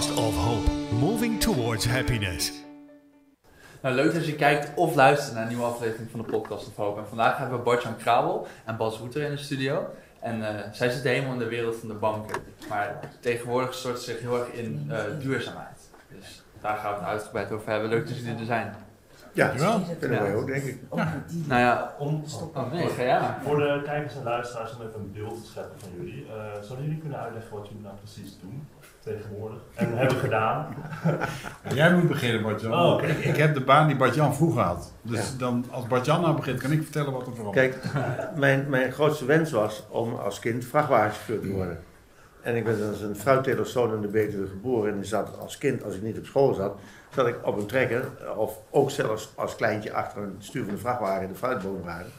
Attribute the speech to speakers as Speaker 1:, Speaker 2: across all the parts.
Speaker 1: podcast of hope, moving towards happiness.
Speaker 2: Nou, leuk dat je kijkt of luistert naar een nieuwe aflevering van de podcast of Hoop. En vandaag hebben we Bartjan Krabel en Bas Roeter in de studio. En eh, zij zitten helemaal in de wereld van de banken. Maar tegenwoordig stort ze zich heel erg in eh, duurzaamheid. Dus daar gaan we het uitgebreid over hebben. Leuk dat jullie er zijn.
Speaker 3: Ja,
Speaker 4: Dankjewel.
Speaker 3: dat vinden wij ook, denk ik.
Speaker 2: Nou ja,
Speaker 4: Om
Speaker 2: oh nee, maar.
Speaker 4: voor de kijkers en luisteraars om even een beeld te scheppen van jullie, eh, zouden jullie kunnen uitleggen wat jullie nou precies doen tegenwoordig en hebben gedaan?
Speaker 5: Jij moet beginnen, Bartjan.
Speaker 4: Oh,
Speaker 5: ik, ik heb de baan die Bartjan vroeger had. Dus
Speaker 3: Ja.
Speaker 5: dan, als Bartjan nou begint, kan ik vertellen wat er vooral
Speaker 3: Kijk, mijn, mijn grootste wens was om als kind vrachtwagenchauffeur te worden. En ik ben als een fruittelerzoon in de Betuwe geboren. En ik zat als kind, als ik niet op school zat, zat ik op een trekker. Of ook zelfs als kleintje achter een stuur van de vrachtwagen in de fruitboomwagen.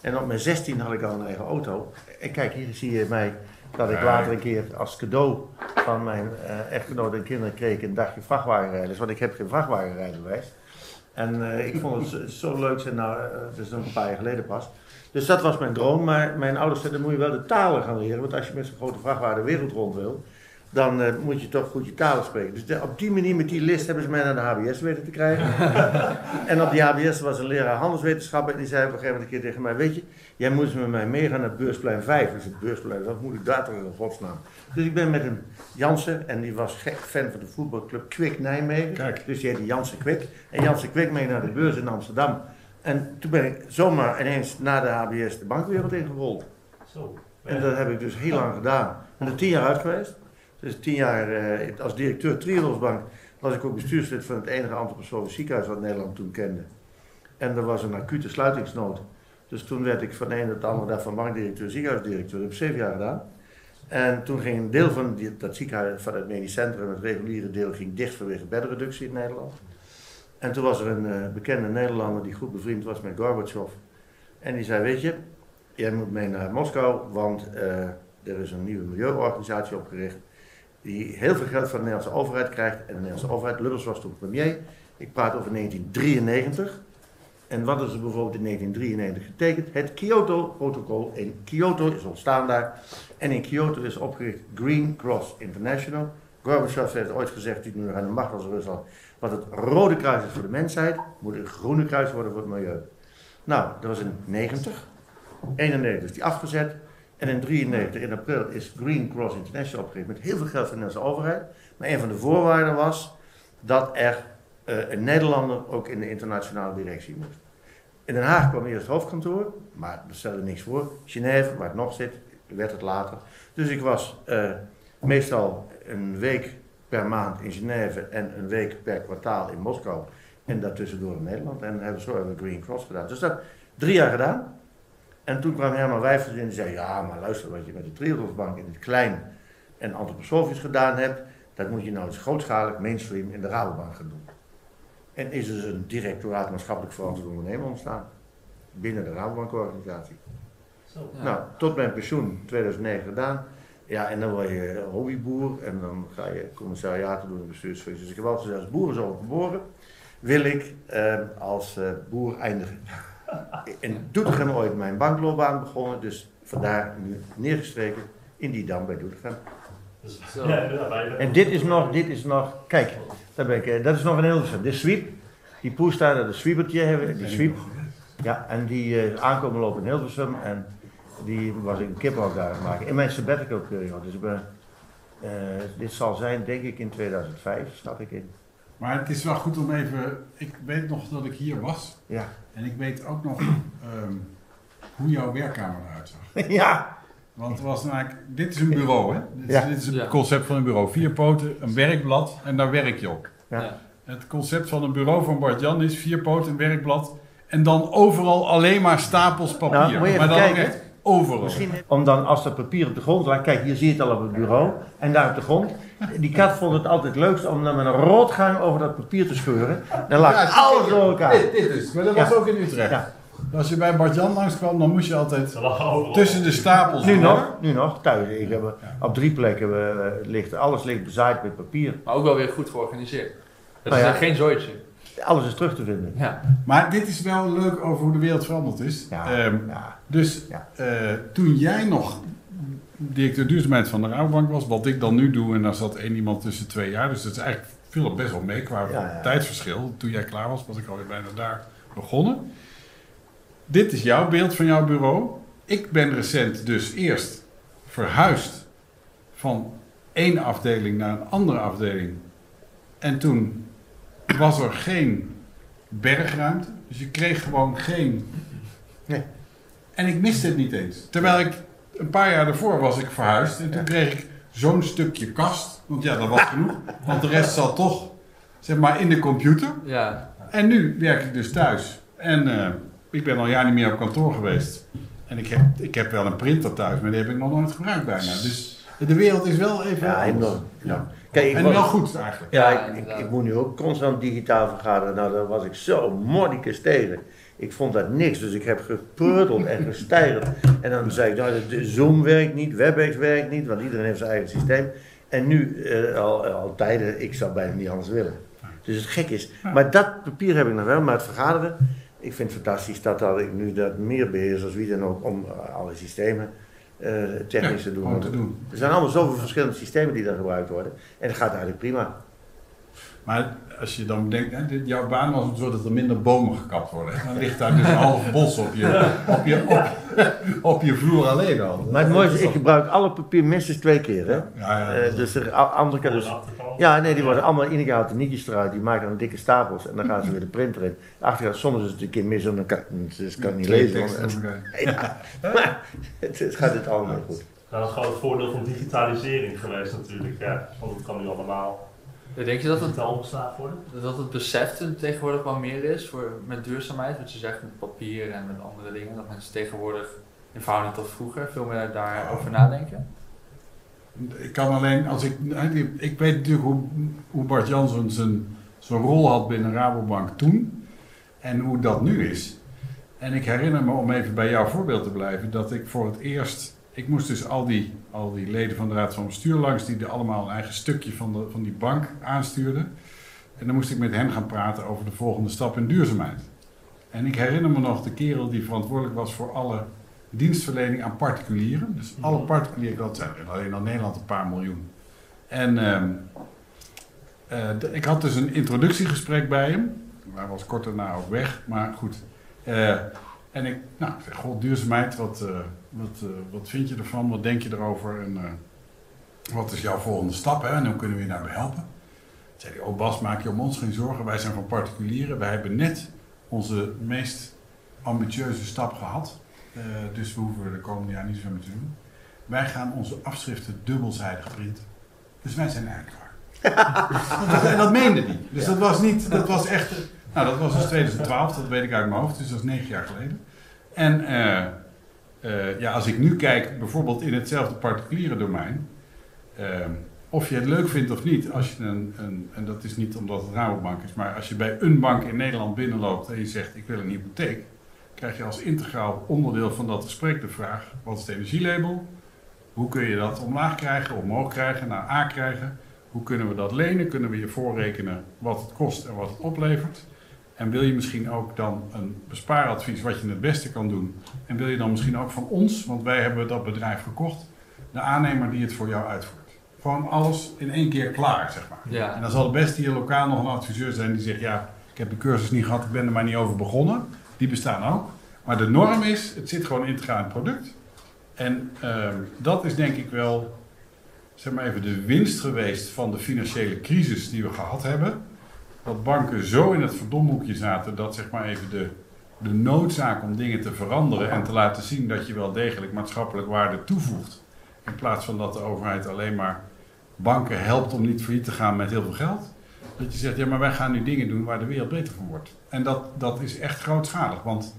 Speaker 3: En op mijn 16 had ik al een eigen auto. En kijk, hier zie je mij dat ik later een keer als cadeau van mijn eh, echtgenoot en kinderen kreeg een dagje vrachtwagenrijders. Want ik heb geen vrachtwagenrijbewijs. En eh, ik vond het zo, leuk, zijn, nou, eh, het is nog een paar jaar geleden pas. Dus dat was mijn droom, maar mijn ouders zeiden, dan moet je wel de talen gaan leren. Want als je met zo'n grote vrachtwagen de wereld rond wil, dan eh, moet je toch goed je talen spreken. Dus de- op die manier, met die list, hebben ze mij naar de HBS weten te krijgen. en op die HBS was een leraar handelswetenschappen en die zei op een gegeven moment een keer tegen mij, weet je, jij moet met mij meegaan naar Beursplein 5. Dus het Beursplein, wat moet ik daar toch in godsnaam? Dus ik ben met een Jansen, en die was gek fan van de voetbalclub Kwik Nijmegen.
Speaker 5: Kijk.
Speaker 3: Dus die heette Jansen Kwik. En Jansen Kwik mee naar de beurs in Amsterdam. En toen ben ik zomaar ineens na de HBS de bankwereld ingerold.
Speaker 4: Zo.
Speaker 3: En dat heb ik dus heel lang gedaan. Ik ben er tien jaar uit geweest. Dus tien jaar eh, als directeur Triodosbank was ik ook bestuurslid van het enige antroposofisch ziekenhuis wat Nederland toen kende. En er was een acute sluitingsnood. Dus toen werd ik van de ene op de andere dag van bankdirecteur ziekenhuisdirecteur. Dat heb ik zeven jaar gedaan. En toen ging een deel van die, dat ziekenhuis, van het medisch centrum, het reguliere deel, ging dicht vanwege bedreductie in Nederland. En toen was er een eh, bekende Nederlander die goed bevriend was met Gorbachev. En die zei, weet je, jij moet mee naar Moskou, want eh, er is een nieuwe milieuorganisatie opgericht die heel veel geld van de Nederlandse overheid krijgt. En de Nederlandse overheid, Lubbers was toen premier. Ik praat over 1993. En wat is er bijvoorbeeld in 1993 getekend? Het Kyoto-protocol. In Kyoto is ontstaan daar. En in Kyoto is opgericht Green Cross International. Gorbachev heeft ooit gezegd, die nu aan de macht was in Rusland, wat het rode kruis is voor de mensheid, moet een groene kruis worden voor het milieu. Nou, dat was in 90. 91 is die afgezet. En in 93, in april, is Green Cross International opgericht met heel veel geld van de Nederlandse overheid. Maar een van de voorwaarden was dat er eh, een Nederlander ook in de internationale directie moest. In Den Haag kwam eerst het hoofdkantoor, maar dat stelde niks voor. Genève, waar het nog zit, werd het later. Dus ik was eh, meestal een week per maand in Genève en een week per kwartaal in Moskou. En daartussendoor in Nederland. En hebben zo hebben we Green Cross gedaan. Dus dat drie jaar gedaan. En toen kwam Herman Wijfers in en zei: Ja, maar luister, wat je met de Triodosbank in het klein en antroposofisch gedaan hebt, dat moet je nou eens grootschalig mainstream in de Rabobank gaan doen. En is dus een directoraat maatschappelijk verantwoord ondernemen ontstaan binnen de Rabobank-organisatie.
Speaker 4: Zo.
Speaker 2: Ja.
Speaker 3: Nou, tot mijn pensioen 2009 gedaan. Ja, en dan word je hobbyboer en dan ga je commissariaten doen in bestuursfuncties. Dus ik heb altijd gezegd, als boerenzoon geboren, wil ik eh, als eh, boer eindigen. In Doetinchem ooit mijn bankloopbaan begonnen, dus vandaar nu neergestreken in die dam bij Doetinchem.
Speaker 4: Dus,
Speaker 2: Zo.
Speaker 3: En dit is nog, dit is nog, kijk, daar ben ik, eh, dat is nog een Hilversum. Dit is Sweep, die poes daar, dat is Sweepertje, hebben, die Sweep. Ja, en die eh, aankomen lopen in Hilversum en die was ik een kippenhok daar aan het maken. In mijn sabbatical periode, dus ik ben, eh, dit zal zijn denk ik in 2005, schat ik in.
Speaker 5: Maar het is wel goed om even. Ik weet nog dat ik hier was.
Speaker 3: Ja.
Speaker 5: En ik weet ook nog ehm, hoe jouw werkkamer eruit zag.
Speaker 3: ja,
Speaker 5: Want het was namelijk. Dit is een bureau, hè? Dit is,
Speaker 3: Ja.
Speaker 5: dit is het
Speaker 2: Ja.
Speaker 5: concept van een bureau. Vier poten, een werkblad en daar werk je op.
Speaker 3: Ja.
Speaker 2: Ja.
Speaker 5: Het concept van een bureau van Bart-Jan is vier poten, een werkblad. En dan overal alleen maar stapels papier.
Speaker 3: Nou, moet je
Speaker 5: maar dan ook echt overal.
Speaker 3: Misschien om dan als dat papier op de grond lag, kijk hier zie je het al op het bureau en daar op de grond. Die kat vond het altijd leukst om dan met een rotgang over dat papier te scheuren. Dan lag
Speaker 5: Ja,
Speaker 3: alles door elkaar.
Speaker 5: Dit, dit dus. Maar dat was
Speaker 3: Ja.
Speaker 5: ook in Utrecht.
Speaker 3: Ja.
Speaker 5: Als je bij Bart-Jan langskwam, dan moest je altijd tussen de stapels.
Speaker 3: Nu nog, nu nog, thuis. Ik heb, op drie plekken eh, ligt, alles ligt bezaaid met papier.
Speaker 2: Maar ook wel weer goed georganiseerd. Het
Speaker 3: Nou
Speaker 2: is geen zooitje.
Speaker 3: Alles is terug te vinden.
Speaker 2: Ja.
Speaker 5: Maar dit is wel leuk over hoe de wereld veranderd is.
Speaker 3: Ja,
Speaker 5: Ehm,
Speaker 3: ja.
Speaker 5: dus
Speaker 3: Ja.
Speaker 5: eh, toen jij nog directeur duurzaamheid van de Rabobank was, wat ik dan nu doe, en daar zat één iemand tussen twee jaar. Dus dat is eigenlijk viel er best wel mee qua
Speaker 3: Ja, ja.
Speaker 5: tijdsverschil. Toen jij klaar was, was ik alweer bijna daar begonnen. Dit is jouw beeld van jouw bureau. Ik ben recent dus eerst verhuisd van één afdeling naar een andere afdeling. En toen was er geen bergruimte. Dus je kreeg gewoon geen.
Speaker 3: Nee.
Speaker 5: En ik miste het niet eens. Terwijl ik een paar jaar daarvoor was ik verhuisd. En toen kreeg ik zo'n stukje kast. Want ja, dat was genoeg. Want de rest zat toch, zeg maar, in de computer.
Speaker 2: Ja,
Speaker 5: En nu werk ik dus thuis. En eh, ik ben al jaar niet meer op kantoor geweest. En ik heb, ik heb wel een printer thuis, maar die heb ik nog nooit gebruikt bijna. Dus de wereld is wel even
Speaker 3: Ja,
Speaker 5: anders.
Speaker 3: enorm. Ja. Kijk, ik
Speaker 5: En
Speaker 3: was-
Speaker 5: wel goed eigenlijk.
Speaker 3: Ja,
Speaker 2: Ja,
Speaker 3: ik, ik, moet nu ook constant digitaal vergaderen. Nou, daar was ik zo mordicus tegen. Ik vond dat niks, dus ik heb gepruteld en gestijgerd. En dan zei ik, nou, Zoom werkt niet, WebEx werkt niet, want iedereen heeft zijn eigen systeem. En nu, eh, al, al tijden, ik zou bijna niet anders willen. Dus het gek is. Maar dat papier heb ik nog wel, maar het vergaderen, ik vind het fantastisch dat, dat ik nu dat meer beheers als wie dan ook om eh, alle systemen technisch te doen.
Speaker 5: Te doen.
Speaker 3: Er zijn allemaal zoveel verschillende systemen die daar gebruikt worden. En dat gaat eigenlijk prima.
Speaker 5: Maar als je dan denkt, hè, dit- jouw baan was het zo dat er minder bomen gekapt worden. Dan ligt daar dus een half bos op je, op je, op, op je vloer alleen al.
Speaker 3: Maar het mooiste is, ik gebruik alle papier minstens twee keer. Hè?
Speaker 5: Ja, ja.
Speaker 3: Eh, dus de a- andere kant.
Speaker 4: Aan
Speaker 3: Dus, ja, nee, die worden allemaal keer de nietjes eruit. Die maken dan dikke stapels en dan gaan ze weer de printer in. De achterkant, soms is het een keer mis en dan kan, dus kan niet lezen. want- Ja, maar het, het gaat het allemaal goed.
Speaker 4: Nou, dat is gewoon het voordeel van digitalisering geweest natuurlijk. Ja, want het kan nu allemaal
Speaker 2: denk je dat het,
Speaker 4: opgeslagen worden.
Speaker 2: dat het besef er tegenwoordig wel meer is voor, met duurzaamheid? Wat je zegt met papier en met andere dingen. Dat mensen tegenwoordig in verhouding tot vroeger veel meer daarover nadenken.
Speaker 5: Ik kan alleen, als ik, ik weet natuurlijk hoe, hoe Bart Jansen zijn, zijn rol had binnen Rabobank toen en hoe dat nu is. En ik herinner me, om even bij jouw voorbeeld te blijven, dat ik voor het eerst, ik moest dus al die, al die leden van de Raad van Bestuur langs, die er allemaal een eigen stukje van, de, van die bank aanstuurden. En dan moest ik met hen gaan praten over de volgende stap in duurzaamheid. En ik herinner me nog de kerel die verantwoordelijk was voor alle dienstverlening aan particulieren. Dus alle particulieren, dat zijn er alleen al Nederland een paar miljoen. En ehm, eh, ik had dus een introductiegesprek bij hem. Hij was kort daarna ook weg, maar goed. Eh, en ik, nou, ik zeg, goh, duurzaamheid, wat, eh, wat, eh, wat vind je ervan? Wat denk je erover? En eh, wat is jouw volgende stap? Hè? En hoe kunnen we je daarbij helpen? Toen zei hij, oh Bas, maak je om ons geen zorgen. Wij zijn van particulieren. Wij hebben net onze meest ambitieuze stap gehad. Eh, dus we hoeven er de komende jaar niet zoveel mee te doen. Wij gaan onze afschriften dubbelzijdig printen. Dus wij zijn eigenlijk klaar. en dat meende hij. Dus dat was niet, dat was echt, nou dat was dus 2012, dat weet ik uit mijn hoofd, dus dat is negen jaar geleden. En eh, eh, ja, als ik nu kijk, bijvoorbeeld in hetzelfde particuliere domein, eh, of je het leuk vindt of niet, als je een, een, en dat is niet omdat het Rabobank is, maar als je bij een bank in Nederland binnenloopt en je zegt ik wil een hypotheek, krijg je als integraal onderdeel van dat gesprek de vraag: wat is het energielabel? Hoe kun je dat omlaag krijgen, omhoog krijgen, naar A krijgen? Hoe kunnen we dat lenen? Kunnen we je voorrekenen wat het kost en wat het oplevert? En wil je misschien ook dan een bespaaradvies wat je het beste kan doen? En wil je dan misschien ook van ons, want wij hebben dat bedrijf gekocht, de aannemer die het voor jou uitvoert? Gewoon alles in één keer klaar, zeg maar. En dan zal het best hier lokaal nog een adviseur zijn die zegt: Ja, ik heb de cursus niet gehad, ik ben er maar niet over begonnen. Die bestaan ook. Maar de norm is: het zit gewoon integraal in het product. En ehm, dat is denk ik wel, zeg maar even, de winst geweest van de financiële crisis die we gehad hebben. Dat banken zo in het verdomhoekje zaten dat, zeg maar even, de, de noodzaak om dingen te veranderen en te laten zien dat je wel degelijk maatschappelijk waarde toevoegt. In plaats van dat de overheid alleen maar banken helpt om niet failliet te gaan met heel veel geld. Dat je zegt, ja, maar wij gaan nu dingen doen waar de wereld beter van wordt. En dat, dat is echt grootschalig. Want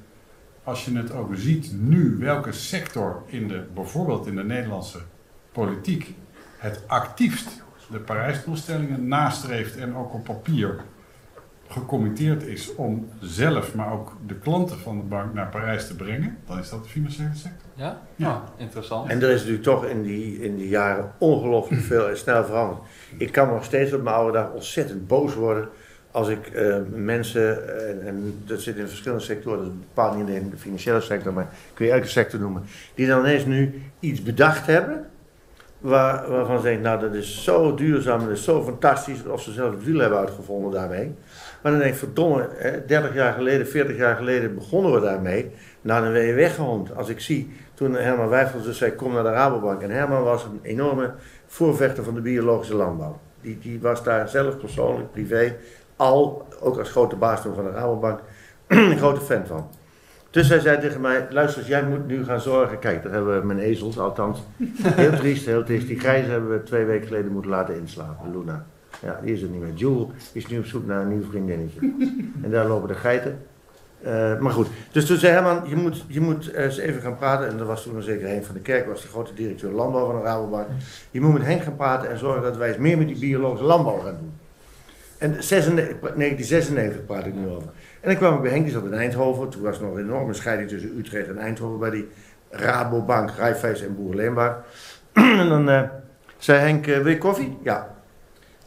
Speaker 5: als je het ook ziet nu, welke sector in de, bijvoorbeeld in de Nederlandse politiek het actiefst de Parijsdoelstellingen nastreeft en ook op papier gecommitteerd is om zelf, maar ook de klanten van de bank naar Parijs te brengen, dan is dat de financiële sector.
Speaker 2: ja?
Speaker 5: Ja.
Speaker 2: Ah, interessant.
Speaker 3: En er is natuurlijk toch in die, in die jaren ongelooflijk veel en snel veranderd. Ik kan nog steeds op mijn oude dag ontzettend boos worden als ik eh, mensen, en, en dat zit in verschillende sectoren, dat is bepaald niet in de financiële sector, maar kun je elke sector noemen, die dan ineens nu iets bedacht hebben waar, waarvan ze denken, nou dat is zo duurzaam, dat is zo fantastisch, of ze zelf het wiel hebben uitgevonden daarmee. Maar dan denk ik, verdomme, hè, 30 jaar geleden, 40 jaar geleden begonnen we daarmee. Nou, dan ben je weggehoond. Als ik zie, toen Herman Wijfels dus zei, kom naar de Rabobank. En Herman was een enorme voorvechter van de biologische landbouw. Die, die was daar zelf persoonlijk, privé, al, ook als grote baas van de Rabobank, een grote fan van. Dus hij zei tegen mij, luister, jij moet nu gaan zorgen. Kijk, daar hebben we mijn ezels, althans. Heel triest, heel triest. Die grijze hebben we twee weken geleden moeten laten inslapen, Luna. Ja, die is er niet meer. Jules is nu op zoek naar een nieuw vriendinnetje. En daar lopen de geiten. Eh, maar goed, dus toen zei Herman, je moet, je moet eens even gaan praten. En er was toen zeker Henk van de Kerk, was de grote directeur landbouw van de Rabobank. Je moet met Henk gaan praten en zorgen dat wij eens meer met die biologische landbouw gaan doen. En 96, 1996 praat ik nu over. En dan kwam ik bij Henk, die zat in Eindhoven. Toen was er nog een enorme scheiding tussen Utrecht en Eindhoven bij die Rabobank, Rijfijs en Boerenleenbaar. en dan eh, zei Henk, eh, wil je koffie? Ja.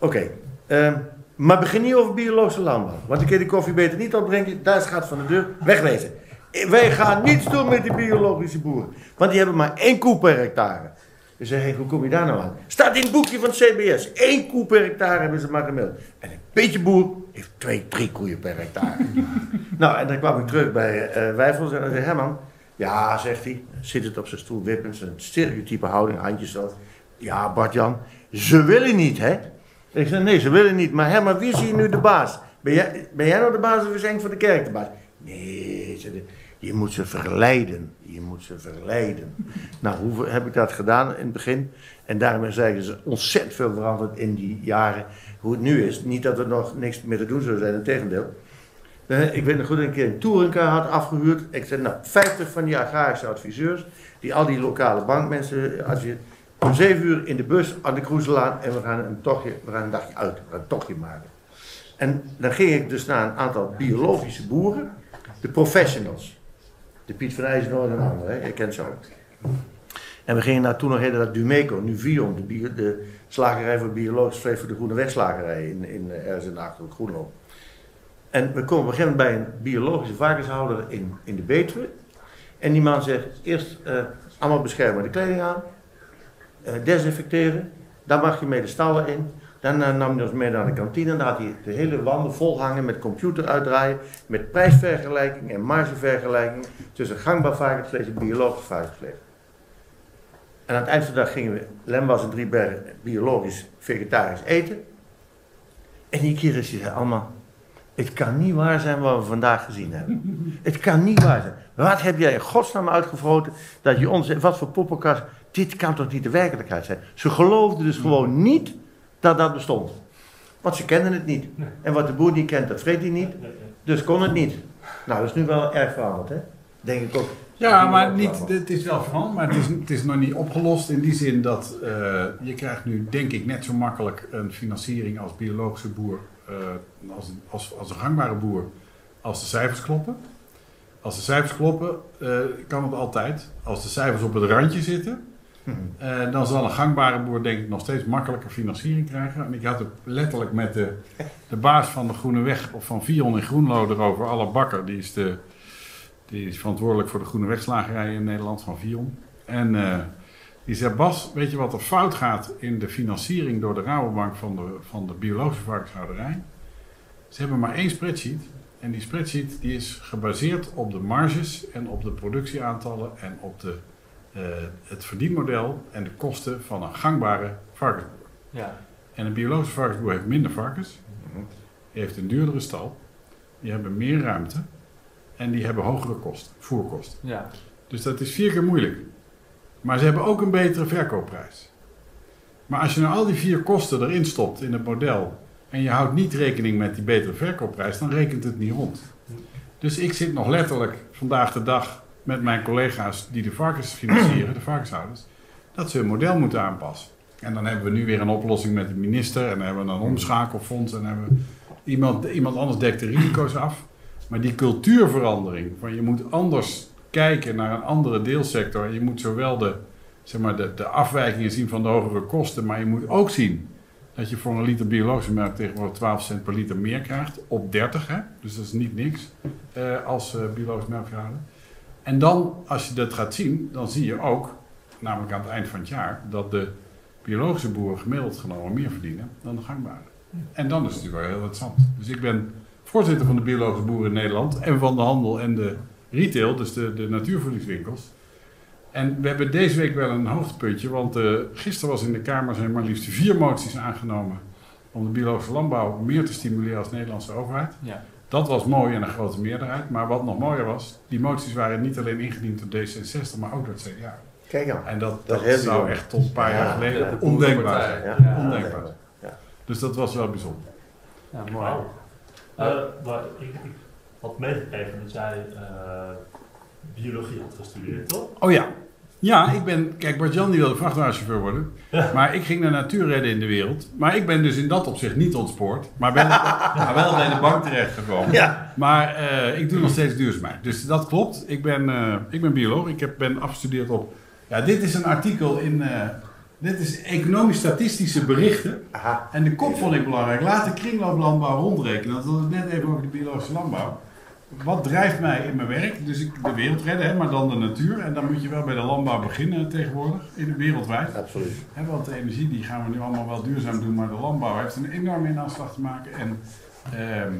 Speaker 3: Oké. ehm, maar begin niet over biologische landbouw. Want ik kan die koffie beter niet opdrinken. Daar is gat van de deur. Wegwezen. Eh, Wij gaan niets doen met die biologische boeren. Want die hebben maar één koe per hectare. Dus Henk, hoe kom je daar nou aan? Staat in het boekje van het CBS. Eén koe per hectare hebben ze maar gemeld. En een beetje boer heeft twee, drie koeien per hectare. nou, en dan kwam ik terug bij eh Wijfels en zei Herman... Ja, zegt hij, zit het op zijn stoel wippend, zijn stereotype houding, handjes zo. Ja, Bart-Jan, ze willen niet, hè? Ik zei, nee, ze willen niet. Maar Herman, wie is hier nu de baas? Ben jij, ben jij nou de baas of is Henk van de Kerk de baas? Nee, hij, je moet ze verleiden. Je moet ze verleiden. nou, hoe heb ik dat gedaan in het begin? En daarmee zijn ze ontzettend veel veranderd in die jaren. Hoe het nu is. Niet dat er nog niks meer te doen zou zijn, integendeel. Eh, Ik weet nog goed een keer een touringcar had afgehuurd. Ik zei, nou, 50 van die agrarische adviseurs, die al die lokale bankmensen adviseren. Om 7 uur in de bus aan de Kroeselaan en we gaan een tochtje, we gaan een dagje uit, we gaan een tochtje maken. En dan ging ik dus naar een aantal biologische boeren, de professionals. De Piet van IJzenoord en anderen, hè? je kent ze ook. En we gingen naar toen nog heette dat Dumeco, nu Vion, de, de slagerij voor biologisch vlees voor de Groene Wegslagerij in, in ergens in de Groenlo. En we komen op een bij een biologische varkenshouder in, in de Betuwe. En die man zegt, eerst eh, allemaal beschermende kleding aan, desinfecteren, dan mag je mee de stallen in. Dan eh, nam hij ons mee naar de kantine en daar had hij de hele wanden vol hangen met computer uitdraaien, met prijsvergelijking en margevergelijking tussen gangbaar varkensvlees en biologisch varkensvlees. En aan het eind van de dag gingen we, Lembas en Driebergen, biologisch vegetarisch eten. En die die zeiden allemaal, het kan niet waar zijn wat we vandaag gezien hebben. Het kan niet waar zijn. Wat heb jij in godsnaam uitgevroten dat je ons, wat voor poppenkast, dit kan toch niet de werkelijkheid zijn. Ze geloofden dus gewoon niet dat dat bestond. Want ze kenden het niet. En wat de boer niet kent, dat vreet hij niet. Dus kon het niet. Nou, dat is nu wel erg veranderd, hè? Denk ik ook.
Speaker 5: Ja, maar niet, het is wel veranderd, maar het is, het is nog niet opgelost in die zin dat eh, je krijgt nu denk ik net zo makkelijk een financiering als biologische boer, eh, als, als, als een gangbare boer, als de cijfers kloppen. Als de cijfers kloppen, eh, kan het altijd. Als de cijfers op het randje zitten, eh, dan zal een gangbare boer denk ik nog steeds makkelijker financiering krijgen. En ik had het letterlijk met de, de baas van de Groene Weg, of van Vion in Groenlo erover, Alle Bakker, die is de... Die is verantwoordelijk voor de Groene Wegslagerij in Nederland van Vion. En eh, die zei, Bas, weet je wat er fout gaat in de financiering door de Rabobank van de, van de biologische varkenshouderij? Ze hebben maar één spreadsheet. En die spreadsheet die is gebaseerd op de marges en op de productieaantallen en op de, het verdienmodel en de kosten van een gangbare varkensboer.
Speaker 2: Ja.
Speaker 5: En een biologische varkensboer heeft minder varkens, die heeft een duurdere stal, die hebben meer ruimte en die hebben hogere kosten, voerkosten.
Speaker 2: Ja.
Speaker 5: Dus dat is vier keer moeilijk. Maar ze hebben ook een betere verkoopprijs. Maar als je nou al die vier kosten erin stopt in het model en je houdt niet rekening met die betere verkoopprijs, dan rekent het niet rond. Dus ik zit nog letterlijk vandaag de dag met mijn collega's die de varkens financieren, de varkenshouders, dat ze hun model moeten aanpassen. En dan hebben we nu weer een oplossing met de minister en dan hebben we een omschakelfonds en hebben we iemand, iemand anders dekt de risico's af. Maar die cultuurverandering, van je moet anders kijken naar een andere deelsector. Je moet zowel de, zeg maar, de, de afwijkingen zien van de hogere kosten, maar je moet ook zien dat je voor een liter biologische melk tegenwoordig 12 cent per liter meer krijgt, op 30 hè. Dus dat is niet niks eh, als eh, biologische melkveehouder. En dan, als je dat gaat zien, dan zie je ook, namelijk aan het eind van het jaar, dat de biologische boeren gemiddeld genomen meer verdienen dan de gangbare. En dan is het natuurlijk wel heel interessant. Dus ik ben voorzitter van de biologische boeren in Nederland en van de handel en de retail, dus de, de natuurvoedingswinkels. En we hebben deze week wel een hoogtepuntje, want uh, gisteren was in de Kamer zijn maar liefst vier moties aangenomen om de biologische landbouw meer te stimuleren als Nederlandse overheid.
Speaker 2: Ja.
Speaker 5: Dat was mooi en een grote meerderheid. Maar wat nog mooier was, die moties waren niet alleen ingediend door D66, maar ook door het CDA.
Speaker 3: Kijk aan.
Speaker 5: En dat,
Speaker 3: Dat
Speaker 5: dat, zou echt tot een paar
Speaker 3: Ja,
Speaker 5: jaar geleden
Speaker 2: ja, de
Speaker 5: ondenkbaar zijn.
Speaker 3: Ja.
Speaker 5: Ondenkbaar.
Speaker 3: Ja.
Speaker 5: Dus dat was wel bijzonder.
Speaker 2: Ja, mooi.
Speaker 4: Wauw. Eh, maar ik, ik had meegekregen dat jij eh, biologie had gestudeerd, toch?
Speaker 5: Oh ja. Ja, ik ben... Kijk, Bart-Jan die wilde vrachtwagenchauffeur worden.
Speaker 4: Ja.
Speaker 5: Maar ik ging naar natuur redden in de wereld. Maar ik ben dus in dat opzicht niet ontspoord. Maar, ben, maar wel bij de bank terechtgekomen.
Speaker 3: Ja.
Speaker 5: Maar eh, ik doe nog steeds duurzaamheid. Dus dat klopt. Ik ben, eh, ik ben bioloog. Ik heb, ben afgestudeerd op... Ja, dit is een artikel in... eh, dit is economisch-statistische berichten.
Speaker 3: Aha.
Speaker 5: En de kop vond ik belangrijk. Laat de kringlooplandbouw rondrekenen. Dat het net even over de biologische landbouw. Wat drijft mij in mijn werk? Dus ik de wereld redden, hè, maar dan de natuur. En dan moet je wel bij de landbouw beginnen tegenwoordig, in de wereldwijd.
Speaker 3: Absoluut.
Speaker 5: Hè, want de energie die gaan we nu allemaal wel duurzaam doen, maar de landbouw heeft een enorme inhaalslag te maken. En ehm,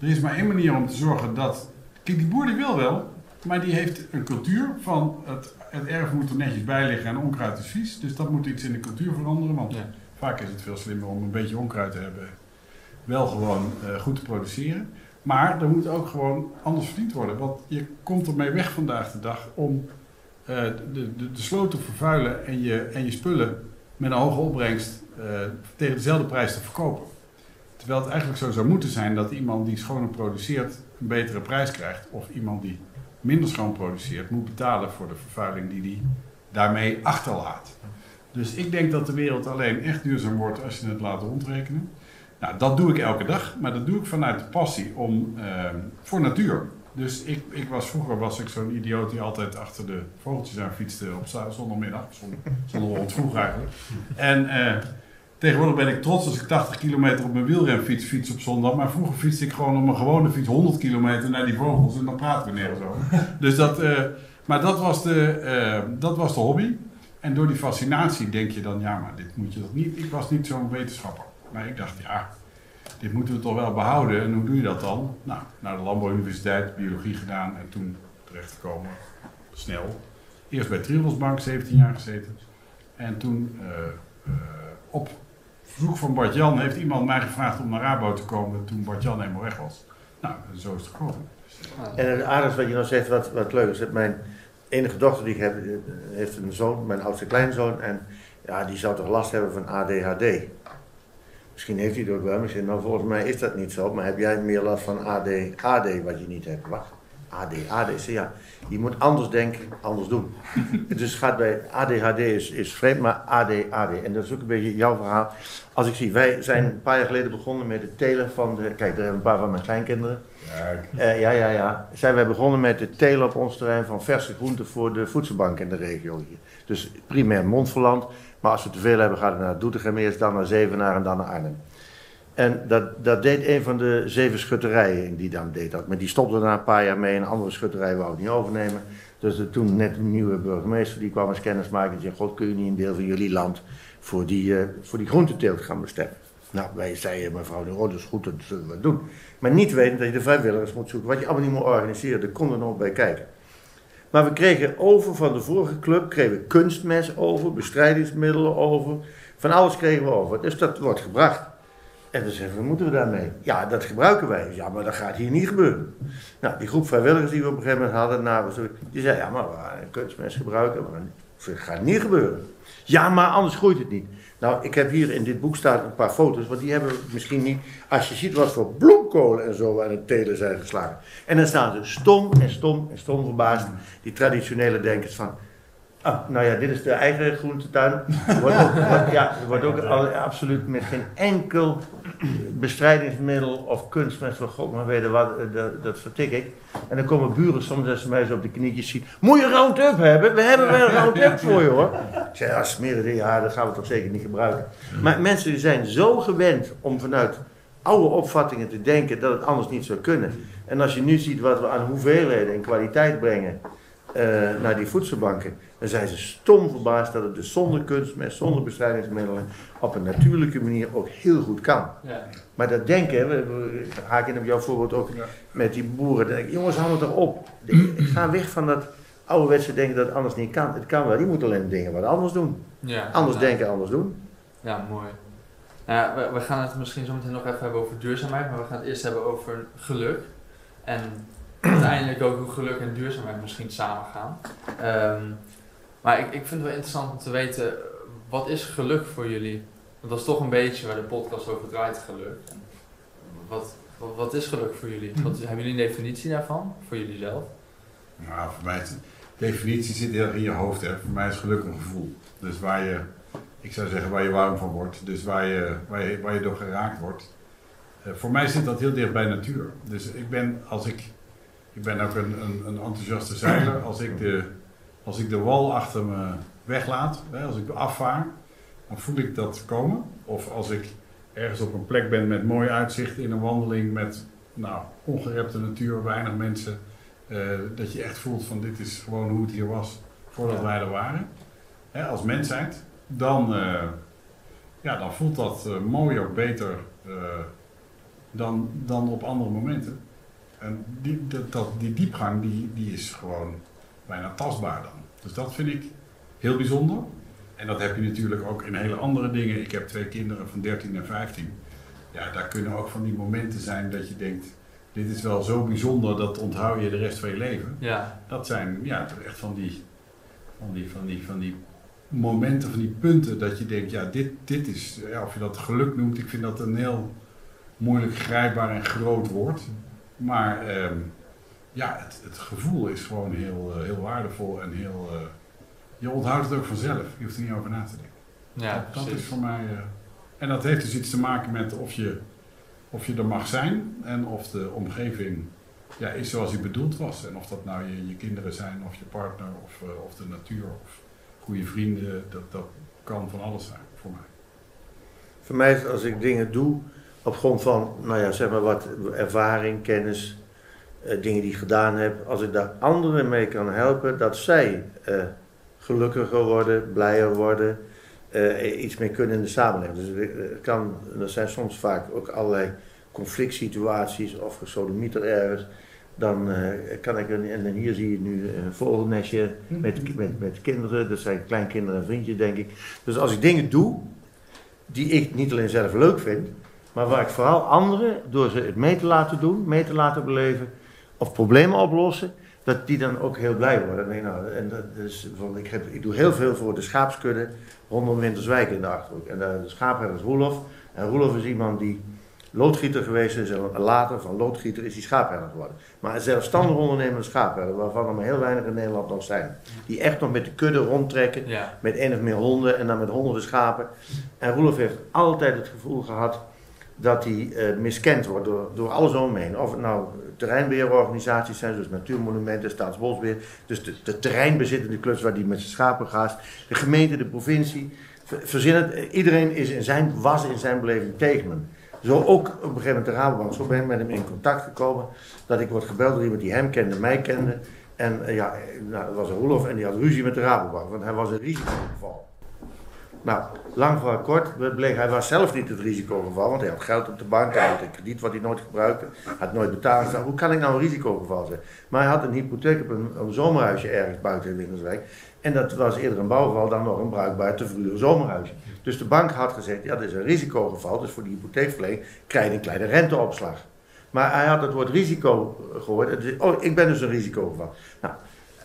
Speaker 5: er is maar één manier om te zorgen dat... Kijk, die boer die wil wel, maar die heeft een cultuur van het, het erf moet er netjes bij liggen en onkruid is vies. Dus dat moet iets in de cultuur veranderen, want
Speaker 2: Ja.
Speaker 5: vaak is het veel slimmer om een beetje onkruid te hebben. Wel gewoon eh, goed te produceren. Maar er moet ook gewoon anders verdiend worden. Want je komt ermee weg vandaag de dag om eh, de, de, de sloot te vervuilen en je, en je spullen met een hoge opbrengst eh, tegen dezelfde prijs te verkopen. Terwijl het eigenlijk zo zou moeten zijn dat iemand die schoner produceert een betere prijs krijgt. Of iemand die minder schoon produceert moet betalen voor de vervuiling die die daarmee achterlaat. Dus ik denk dat de wereld alleen echt duurzaam wordt als je het laat rondrekenen. Nou, dat doe ik elke dag, maar dat doe ik vanuit de passie om, ehm, voor natuur. Dus ik, ik was, vroeger was ik zo'n idioot die altijd achter de vogeltjes aan fietste op zondagmiddag. Zondagavond vroeg eigenlijk. En eh, tegenwoordig ben ik trots als ik 80 kilometer op mijn wielrenfiets fiets op zondag. Maar vroeger fietste ik gewoon op mijn gewone fiets 100 kilometer naar die vogels en dan praten we nergens over. Dus dat, eh, maar dat was, de, eh, dat was de hobby. En door die fascinatie denk je dan, ja, maar dit moet je toch niet. Ik was niet zo'n wetenschapper. Maar ik dacht, ja, dit moeten we toch wel behouden. En hoe doe je dat dan? Nou, naar de Landbouwuniversiteit, biologie gedaan en toen terechtgekomen, snel. Eerst bij Triodos 17 jaar gezeten. En toen, eh, eh, op verzoek van Bart-Jan, heeft iemand mij gevraagd om naar Rabo te komen toen Bart-Jan helemaal weg was. Nou, zo is het gekomen.
Speaker 3: En het aardige wat je nou zegt, wat, wat leuk is, mijn enige dochter die ik heb, eh, heeft een zoon, mijn oudste kleinzoon, en ja, die zou toch last hebben van ADHD. Misschien heeft hij het ook wel, misschien, nou volgens mij is dat niet zo, maar heb jij meer last van AD, AD wat je niet hebt? Wat? AD, zeg, ja, je moet anders denken, anders doen. dus gaat bij ADHD is, is vreemd, maar AD, AD. En dat is ook een beetje jouw verhaal. Als ik zie, wij zijn een paar jaar geleden begonnen met het telen van de, kijk, daar hebben een paar van mijn kleinkinderen. Eh, ja, ja, ja. Zijn wij begonnen met het telen op ons terrein van verse groenten voor de voedselbank in de regio hier. Dus primair Montferland. Maar als we te veel hebben, gaat het naar Doetinchem eerst, dan naar Zevenaar en dan naar Arnhem. En dat, dat deed een van de zeven schutterijen die dan deed dat. Maar die stopte na een paar jaar mee en andere schutterij wou het niet overnemen. Dus er toen net een nieuwe burgemeester die kwam eens kennis maken en zei: God, kun je niet een deel van jullie land voor die, eh voor die groenteteelt gaan bestemmen? Nou, wij zeiden, mevrouw de Roo, dat is goed, dat zullen we doen. Maar niet weten dat je de vrijwilligers moet zoeken. Wat je allemaal niet moet organiseren, daar konden we nog bij kijken. Maar we kregen over van de vorige club, kregen kunstmes over, bestrijdingsmiddelen over. Van alles kregen we over. Dus dat wordt gebracht. En dan zeggen we, moeten we daarmee? Ja, dat gebruiken wij. Ja, maar dat gaat hier niet gebeuren. Nou, die groep vrijwilligers die we op een gegeven moment hadden, nou, die zei, ja, maar we gaan kunstmes gebruiken. Maar dat gaat niet gebeuren. Ja, maar anders groeit het niet. Nou, ik heb hier in dit boek staan een paar foto's, want die hebben we misschien niet. Als je ziet wat voor bloemkolen en zo aan het telen zijn geslagen. En dan staan ze stom en stom en stom verbaasd, die traditionele denkers van. Ah, nou ja, dit is de eigen groentetuin. Wordt ook, wordt- ja, wordt ook al- absoluut met geen enkel bestrijdingsmiddel of kunstmest van God maar weten wat, eh, dat, dat vertik ik. En dan komen buren soms als ze mij zo op de knietjes zien. Moet je Roundup hebben? We hebben wel Roundup voor je hoor. Ik zeg, ja, smeren die, ja, dat gaan we toch zeker niet gebruiken. Maar mensen die zijn zo gewend om vanuit oude opvattingen te denken dat het anders niet zou kunnen. En als je nu ziet wat we aan hoeveelheden en kwaliteit brengen eh, naar die voedselbanken, dan zijn ze stom verbaasd dat het dus zonder kunstmest, zonder bestrijdingsmiddelen, op een natuurlijke manier ook heel goed kan.
Speaker 2: Ja.
Speaker 3: Maar dat denken, we, we haken op jouw voorbeeld ook
Speaker 5: Ja.
Speaker 3: met die boeren. Dan denk ik, jongens, hou het toch op. Ik ga weg van dat ouderwetse denken dat het anders niet kan. Het kan wel, je moet alleen dingen wat anders doen.
Speaker 2: Ja,
Speaker 3: Anders denken, anders doen.
Speaker 2: Ja, mooi. Nou we gaan het misschien zo meteen nog even hebben over duurzaamheid, maar we gaan het eerst hebben over geluk. En uiteindelijk ook hoe geluk en duurzaamheid misschien samen gaan. Ehm, maar ik, ik vind het wel interessant om te weten, wat is geluk voor jullie? Want dat is toch een beetje waar de podcast over draait, geluk. Wat, wat, wat is geluk voor jullie? Wat, hebben jullie een definitie daarvan, voor jullie zelf?
Speaker 5: Nou, voor mij is de definitie zit heel erg in je hoofd. Hè. Voor mij is geluk een gevoel. Dus waar je, ik zou zeggen, waar je warm van wordt. Dus waar je, waar je, waar je door geraakt wordt. Eh, voor mij zit dat heel dicht bij natuur. Dus ik ben, als ik, ik ben ook een, een, een enthousiaste zeiler. Als ik, de, als ik de wal achter me weglaat, hè, als ik afvaar, dan voel ik dat komen. Of als ik ergens op een plek ben met mooi uitzicht in een wandeling met nou, ongerepte natuur, weinig mensen. Eh, dat je echt voelt van dit is gewoon hoe het hier was voordat
Speaker 2: Ja.
Speaker 5: wij er waren. Hè, als mensheid. Dan, eh, ja, dan voelt dat eh, mooier, beter dan, dan op andere momenten. En die, dat, dat- die diepgang die, die is gewoon bijna tastbaar dan. Dus dat vind ik heel bijzonder. En dat heb je natuurlijk ook in hele andere dingen. Ik heb twee kinderen van 13 en 15. Ja, daar kunnen ook van die momenten zijn dat je denkt, dit is wel zo bijzonder, dat onthoud je de rest van je leven.
Speaker 2: Ja,
Speaker 5: Dat zijn ja, echt van die, van, die, van, die, van die momenten, van die punten dat je denkt, ja, dit, dit is, ja, of je dat geluk noemt, ik vind dat een heel moeilijk grijpbaar en groot woord. Maar ehm, ja, het, het gevoel is gewoon heel, eh, heel waardevol en heel, eh, je onthoudt het ook vanzelf, je hoeft er niet over na te denken.
Speaker 2: ja
Speaker 5: dat, dat is voor mij. eh, en dat heeft dus iets te maken met of je, of je er mag zijn en of de omgeving ja, is zoals die bedoeld was. En of dat nou je, je kinderen zijn, of je partner, of, of de natuur, of goede vrienden, dat, dat kan van alles zijn voor mij.
Speaker 3: Voor mij is als ik dingen doe op grond van, nou ja, zeg maar wat ervaring, kennis, eh, dingen die ik gedaan heb. Als ik daar anderen mee kan helpen, dat zij eh, gelukkiger worden, blijer worden, eh, iets mee kunnen in de samenleving. Dus het kan, er zijn soms vaak ook allerlei conflict situaties of gesodemieter ergens. Dan kan ik, een, en hier zie je nu een vogelnestje met, met, met kinderen, dat zijn kleinkinderen en vriendjes denk ik. Dus als ik dingen doe die ik niet alleen zelf leuk vind, maar waar ik vooral anderen, door ze het mee te laten doen, mee te laten beleven, of problemen oplossen, dat die dan ook heel blij worden. Nee, nou, en dat is, ik, heb, ik doe heel veel voor de schaapskudde rondom Winterswijk in de Achterhoek. En de schaapherder is Roelof. En Roelof is iemand die loodgieter geweest is en later van loodgieter is hij schaapherder geworden. Maar een zelfstandig ondernemende schaapherder, waarvan er maar heel weinig in Nederland nog zijn. Die echt nog met de kudde rondtrekken
Speaker 2: Ja,
Speaker 3: met één of meer honden en dan met honderden schapen. En Roelof heeft altijd het gevoel gehad dat hij eh, miskend wordt door, door alles omheen. Of het nou terreinbeheerorganisaties zijn, zoals Natuurmonumenten, Staatsbosbeheer. Dus de, de terreinbezittende klus waar hij met zijn schapen gaat. De gemeente, de provincie. Ver- Verzin het, eh, iedereen is in zijn, was in zijn beleving tegen hem. Zo ook op een gegeven moment de Rabobank. Zo ben ik met hem in contact gekomen. Dat ik word gebeld door iemand die hem kende, mij kende. En eh, ja, nou, dat was een Roelof en die had ruzie met de Rabobank. Want hij was een risicogeval. Nou, lang voor kort bleek, hij was zelf niet het risicogeval, want hij had geld op de bank, hij had een krediet wat hij nooit gebruikte, had nooit betaald. Hoe kan ik nou een risicogeval zijn? Maar hij had een hypotheek op een, zomerhuisje ergens buiten in Winterswijk. En dat was eerder een bouwgeval dan nog een bruikbaar te zomerhuisje. Dus de bank had gezegd, ja, dat is een risicogeval, dus voor die hypotheekverlening krijg je een kleine renteopslag. Maar hij had het woord risico gehoord. zei, Oh, ik ben dus een risicogeval. Nou,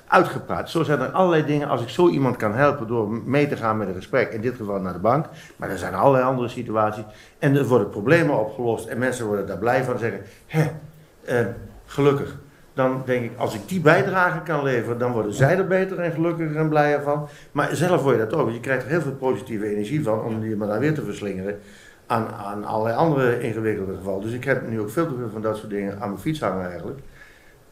Speaker 3: uitgepraat. Zo zijn er allerlei dingen. Als ik zo iemand kan helpen door mee te gaan met een gesprek, in dit geval naar de bank, maar er zijn allerlei andere situaties. En er worden problemen opgelost en mensen worden daar blij van en zeggen: Hé, eh, gelukkig. Dan denk ik, als ik die bijdrage kan leveren, dan worden zij er beter en gelukkiger en blijer van. Maar zelf word je dat ook. Je krijgt er heel veel positieve energie van om die maar weer te verslingeren aan, aan allerlei andere ingewikkelde gevallen. Dus ik heb nu ook veel te veel van dat soort dingen aan mijn fiets hangen eigenlijk.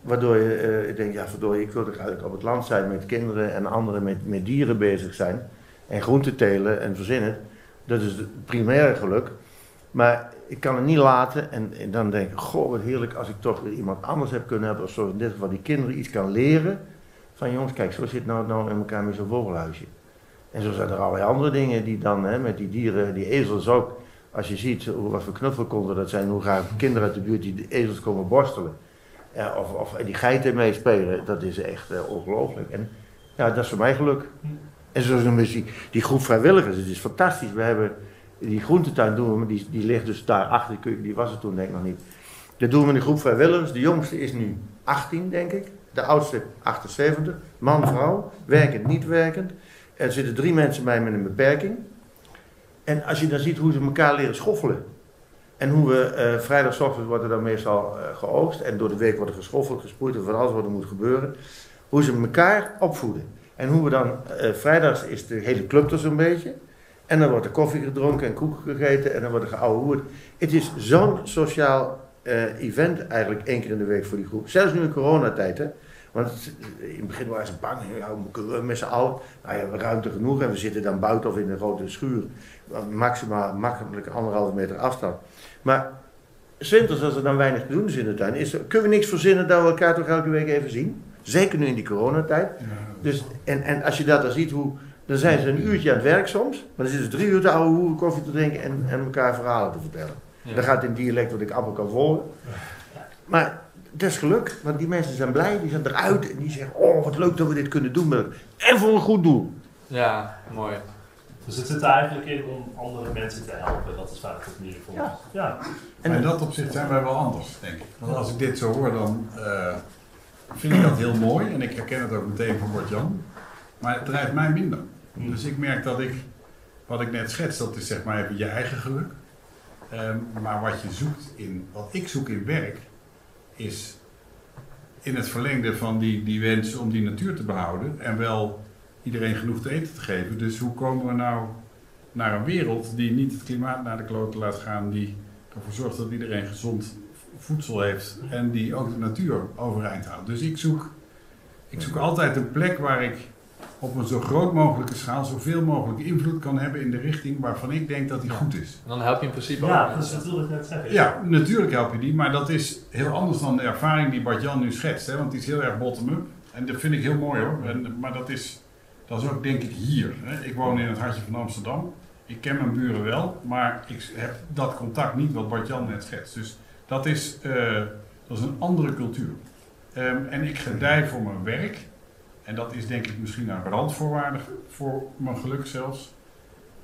Speaker 3: Waardoor je eh, ik denk, ja verdorie, ik wil toch eigenlijk op het land zijn met kinderen en anderen met, met dieren bezig zijn. En groenten telen en verzinnen. Dat is het primaire geluk. Maar ik kan het niet laten en, dan denk ik, goh wat heerlijk als ik toch iemand anders heb kunnen hebben. Of zo in dit geval die kinderen iets kan leren. Van jongens, kijk, zo zit nou, nou in elkaar met zo'n vogelhuisje. En zo zijn er allerlei andere dingen die dan, hè, met die dieren, die ezels ook. Als je ziet wat voor knuffelkonden dat zijn, hoe graag kinderen uit de buurt die de ezels komen borstelen. Ja, of, of die geiten meespelen, dat is echt eh, ongelooflijk. En ja, dat is voor mij geluk. En zo is die, die groep vrijwilligers, het is fantastisch. We hebben die groentetuin doen we, maar die, die ligt dus daar achter de keuken, die was er toen denk ik nog niet. Dat doen we met een groep vrijwilligers. De jongste is nu 18, denk ik. De oudste 78. Man, vrouw. Werkend, niet werkend. Er zitten drie mensen bij met een beperking. En als je dan ziet hoe ze elkaar leren schoffelen. En hoe we, uh, vrijdagochtend wordt dan meestal uh, geoogst. En door de week wordt er geschoffeld, gesproeid en van alles wat er moet gebeuren. Hoe ze elkaar opvoeden. En hoe we dan, uh, vrijdags is de hele club er zo'n beetje. En dan wordt er koffie gedronken en koeken gegeten en dan wordt er geouwehoerd. Het is zo'n sociaal event eigenlijk één keer in de week voor die groep. Zelfs nu in coronatijd hè. Want in het begin waren ze bang, ja, met z'n allen. Nou ja, we ruimte genoeg en we zitten dan buiten of in een grote schuur. Maximaal, makkelijk anderhalve meter afstand. Maar winters, als er dan weinig te doen is in de tuin, is er, kunnen we niks verzinnen dat we elkaar toch elke week even zien? Zeker nu in die coronatijd. Dus, en, en als je dat dan ziet, hoe, dan zijn ze een uurtje aan het werk soms. Maar dan zitten ze drie uur te oude hoeren koffie te drinken en, en elkaar verhalen te vertellen. Dan gaat het in dialect wat ik amper kan volgen. Maar dat is geluk, want die mensen zijn blij, die zijn eruit en die zeggen: Oh, wat leuk dat we dit kunnen doen. En voor een goed doel.
Speaker 2: Ja, mooi.
Speaker 4: Dus het zit er eigenlijk in om andere mensen te helpen. Dat is vaak het meer voor
Speaker 3: Ja.
Speaker 4: Ja.
Speaker 5: En in dat opzicht zijn wij wel anders, denk ik. Want als ik dit zo hoor, dan eh, vind ik dat heel mooi. En ik herken het ook meteen van Bart-Jan. Maar het drijft mij minder. Dus ik merk dat ik, wat ik net schets, dat is zeg maar even je eigen geluk. Ehm, maar wat je zoekt in, wat ik zoek in werk, is in het verlengde van die, die wens om die natuur te behouden en wel iedereen genoeg te eten te geven. Dus hoe komen we nou naar een wereld die niet het klimaat naar de kloten laat gaan, die ervoor zorgt dat iedereen gezond voedsel heeft en die ook de natuur overeind houdt. Dus ik zoek, ik zoek altijd een plek waar ik op een zo groot mogelijke schaal zoveel mogelijk invloed kan hebben in de richting waarvan ik denk dat die goed is.
Speaker 2: En dan help je in principe
Speaker 4: Ja,
Speaker 2: ook
Speaker 4: dat
Speaker 2: mensen.
Speaker 4: is natuurlijk net zeggen.
Speaker 5: Ja, natuurlijk help je die, maar dat is heel anders dan de ervaring die Bart-Jan nu schetst. Hè? Want die is heel erg bottom-up. En dat vind ik heel mooi hoor. En, maar dat is, dat is ook denk ik hier. Hè? Ik woon in het hartje van Amsterdam. Ik ken mijn buren wel, maar ik heb dat contact niet wat Bart-Jan net schetst. Dus dat is, eh, dat is een andere cultuur. Ehm, en ik gedij voor mijn werk. En dat is denk ik misschien een randvoorwaarde voor mijn geluk zelfs.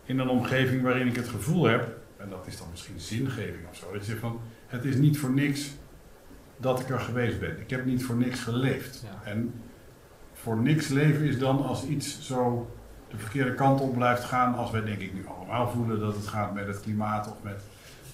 Speaker 5: In een omgeving waarin ik het gevoel heb, en dat is dan misschien zingeving of zo, dat je zegt van, het is niet voor niks dat ik er geweest ben. Ik heb niet voor niks geleefd.
Speaker 2: Ja.
Speaker 5: En voor niks leven is dan als iets zo de verkeerde kant op blijft gaan, als wij denk ik nu allemaal voelen dat het gaat met het klimaat of met,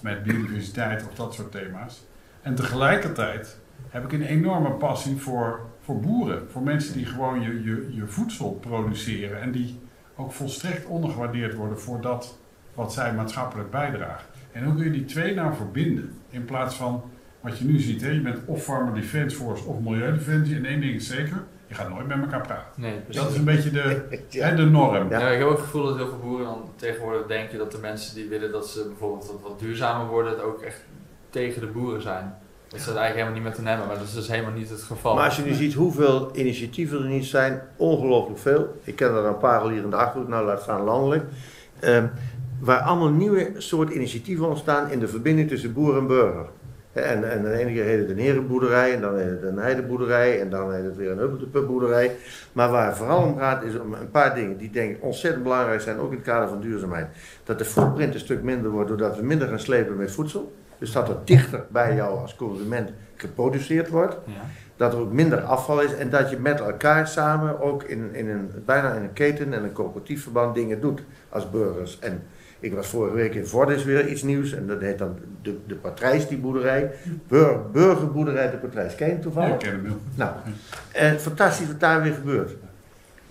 Speaker 5: met biodiversiteit of dat soort thema's. En tegelijkertijd heb ik een enorme passie voor, voor boeren. Voor mensen die gewoon je, je, je voedsel produceren en die ook volstrekt ondergewaardeerd worden voor dat wat zij maatschappelijk bijdragen. En hoe kun je die twee nou verbinden? In plaats van wat je nu ziet, hè? je bent of Farmer Defence Force of Milieudefensie. En één ding is zeker, je gaat nooit met elkaar praten.
Speaker 2: Nee,
Speaker 5: Dus dat is een beetje de,
Speaker 3: Ja.
Speaker 5: hè, de norm.
Speaker 3: Ja.
Speaker 2: Ja, ik heb ook het gevoel dat heel veel boeren dan tegenwoordig denken dat de mensen die willen dat ze bijvoorbeeld wat, wat duurzamer worden, het ook echt tegen de boeren zijn. Dat ze het eigenlijk helemaal niet met hen hebben, maar dat is dus helemaal niet het geval.
Speaker 3: Maar als je nu ziet hoeveel initiatieven er niet zijn, ongelooflijk veel. Ik ken er een paar al hier in de achterhoek, nou laat staan landelijk. Ehm, waar allemaal nieuwe soort initiatieven ontstaan in de verbinding tussen boer en burger. Hè, En, en de ene keer heet het een herenboerderij, en dan heet het een heideboerderij, en dan heet het weer een huppeltepupboerderij. Maar waar het vooral om gaat is om een paar dingen die denk ik ontzettend belangrijk zijn, ook in het kader van duurzaamheid. Dat de footprint een stuk minder wordt doordat we minder gaan slepen met voedsel. Dus dat het dichter bij jou als consument geproduceerd wordt
Speaker 2: ja.
Speaker 3: dat er ook minder afval is en dat je met elkaar samen ook in, in een, bijna in een keten en een coöperatief verband dingen doet als burgers. En ik was vorige week in Vordis weer iets nieuws en dat heet dan de, de Patrijs, die boerderij. Bur, burgerboerderij de Patrijs. Ken je het
Speaker 5: Ja,
Speaker 3: toevallig?
Speaker 5: ik ken hem wel.
Speaker 3: Nou, en fantastisch wat daar weer gebeurt.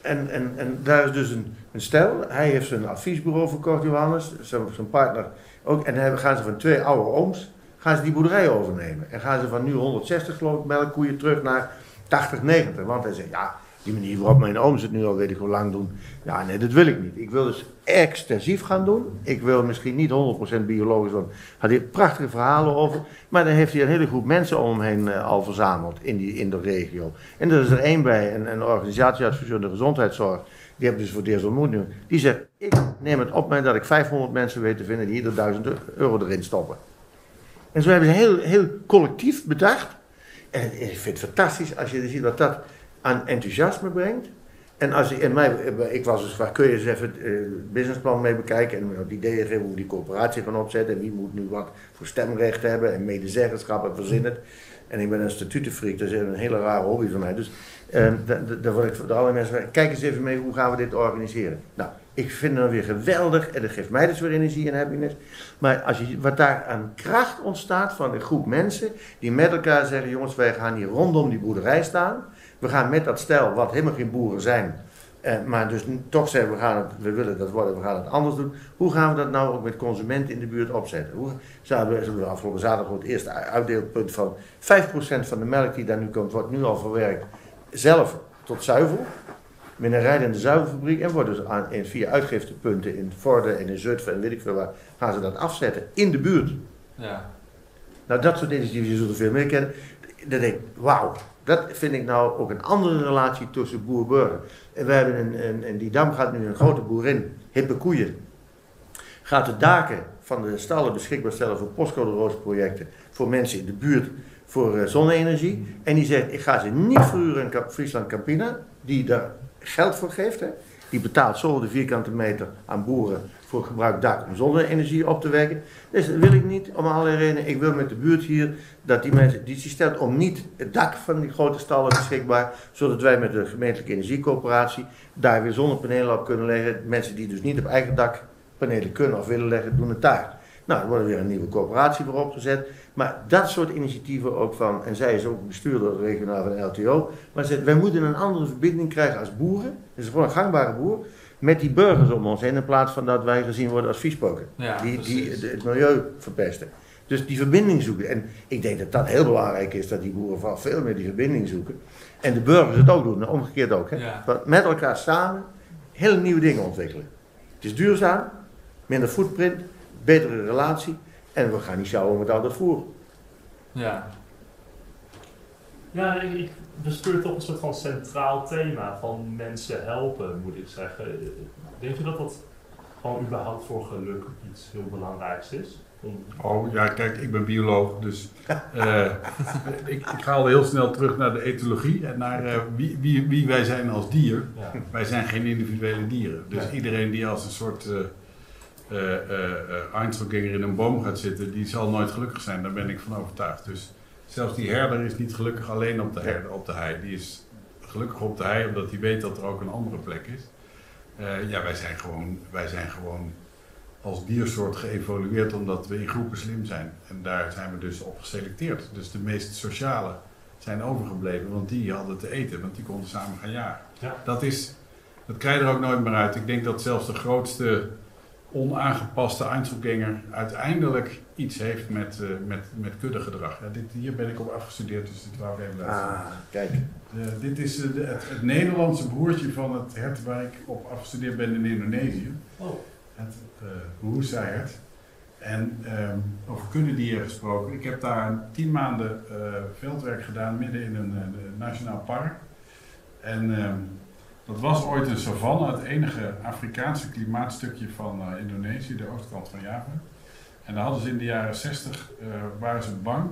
Speaker 3: En, en, en daar is dus een, een stel, hij heeft zijn adviesbureau verkocht, Johannes, zijn, zijn partner ook. En dan gaan ze van twee oude ooms, gaan ze die boerderij overnemen. En gaan ze van nu 160 geloof ik melkkoeien terug naar 80, 90. Want hij zegt, ja, die manier waarop mijn ooms het nu al weet ik hoe lang doen. Ja, nee, dat wil ik niet. Ik wil dus extensief gaan doen. Ik wil misschien niet 100% biologisch, want had hij prachtige verhalen over. Maar dan heeft hij een hele groep mensen om hem heen eh, al verzameld in, die, in de regio. En er is er één bij, een, een organisatieadviseur de gezondheidszorg. Die heb dus voor het eerst ontmoet nu. Die zegt, ik neem het op mij dat ik 500 mensen weet te vinden die ieder 1000 euro erin stoppen. En zo hebben ze heel, heel collectief bedacht. En ik vind het fantastisch als je ziet wat dat aan enthousiasme brengt. En als ik, en mij, ik was dus waar kun je eens even het eh, businessplan mee bekijken en wat ideeën geven hoe die coöperatie gaan opzetten en wie moet nu wat voor stemrecht hebben en medezeggenschap en verzin het. En ik ben een statutenfreak, dat is een hele rare hobby van mij. Dus uh, daar word ik voor alle mensen kijk eens even mee, hoe gaan we dit organiseren? Nou, ik vind het weer geweldig en dat geeft mij dus weer energie en happiness. Maar als je, wat daar aan kracht ontstaat van een groep mensen die met elkaar zeggen, jongens wij gaan hier rondom die boerderij staan. We gaan met dat stel, wat helemaal geen boeren zijn, eh, maar dus toch zeggen we, gaan het, we willen dat worden, we gaan het anders doen. Hoe gaan we dat nou ook met consumenten in de buurt opzetten? Hoe zouden we afgelopen zaterdag het eerste uitdeelpunt van 5% van de melk die daar nu komt, wordt nu al verwerkt zelf tot zuivel. Met een rijdende zuivelfabriek en wordt dus aan, in via uitgiftepunten in Vorden en in Zutphen en weet ik veel waar, gaan ze dat afzetten in de buurt.
Speaker 2: Ja.
Speaker 3: Nou, dat soort initiatieven, er veel meer kennen. Dan denk ik, wauw, dat vind ik nou ook een andere relatie tussen boer-burger. En we hebben een, en die dam gaat nu een grote boerin, hippe koeien, gaat de daken van de stallen beschikbaar stellen voor postcode projecten voor mensen in de buurt voor uh, zonne-energie. En die zegt, ik ga ze niet verhuren in Friesland Campina, die daar geld voor geeft. Hè. Die betaalt zo de vierkante meter aan boeren voor gebruik dak om zonne-energie op te wekken. Dus dat wil ik niet, om allerlei redenen. Ik wil met de buurt hier dat die mensen, die stelt om niet het dak van die grote stallen beschikbaar, zodat wij met de gemeentelijke energiecoöperatie daar weer zonnepanelen op kunnen leggen. Mensen die dus niet op eigen dak panelen kunnen of willen leggen, doen het daar. Nou, er wordt weer een nieuwe coöperatie voor opgezet. Maar dat soort initiatieven ook van, en zij is ook bestuurder regionaal van de LTO, maar ze zegt, wij moeten een andere verbinding krijgen als boeren, dus gewoon een gangbare boer, met die burgers om ons heen, in plaats van dat wij gezien worden als viespoken,
Speaker 2: Ja,
Speaker 3: die, die het milieu verpesten. Dus die verbinding zoeken. En ik denk dat dat heel belangrijk is, dat die boeren vooral veel meer die verbinding zoeken. En de burgers het ook doen, en omgekeerd ook. Hè?
Speaker 2: Ja.
Speaker 3: Met elkaar samen hele nieuwe dingen ontwikkelen. Het is duurzaam, minder footprint, betere relatie. En we gaan niet sjouwen met al dat voer.
Speaker 2: Ja.
Speaker 4: Ja, ik, bespeur toch een soort van centraal thema van mensen helpen, moet ik zeggen. Denk je dat dat gewoon überhaupt voor geluk iets heel belangrijks is? Om-
Speaker 5: Oh ja, kijk, ik ben bioloog, dus eh, ik, ik ga al heel snel terug naar de etologie en naar eh, wie, wie, wie wij zijn als dier.
Speaker 4: ja.
Speaker 5: Wij zijn geen individuele dieren. Dus iedereen die als een soort eh, Einzelganger in een boom gaat zitten, die zal nooit gelukkig zijn. Daar ben ik van overtuigd. Dus zelfs die herder is niet gelukkig alleen op de, herder, op de hei. Die is gelukkig op de hei omdat hij weet dat er ook een andere plek is. Eh, ja, wij zijn, gewoon, wij zijn gewoon als diersoort geëvolueerd omdat we in groepen slim zijn. En daar zijn we dus op geselecteerd. Dus de meest sociale zijn overgebleven, want die hadden te eten, want die konden samen gaan jagen.
Speaker 4: Ja.
Speaker 5: Dat, is, dat krijg je er ook nooit meer uit. Ik denk dat zelfs de grootste onaangepaste Einzelganger uiteindelijk iets heeft met, eh, met, met kuddegedrag. Ja, dit, hier ben ik op afgestudeerd, dus dit wou ik even laten zien.
Speaker 3: Ah, kijk.
Speaker 5: Eh, dit is eh, de- het, het Nederlandse broertje van het hert waar ik op afgestudeerd ben in Indonesië.
Speaker 4: Oh,
Speaker 5: Het uh, Roerseihert. En ehm, over kuddedieren gesproken. Ik heb daar tien maanden eh, veldwerk gedaan midden in een eh, nationaal park. En ehm, dat was ooit een savanne, het enige Afrikaanse klimaatstukje van eh, Indonesië, de oostkant van Java. En daar hadden ze in de jaren 60 eh, waren ze bang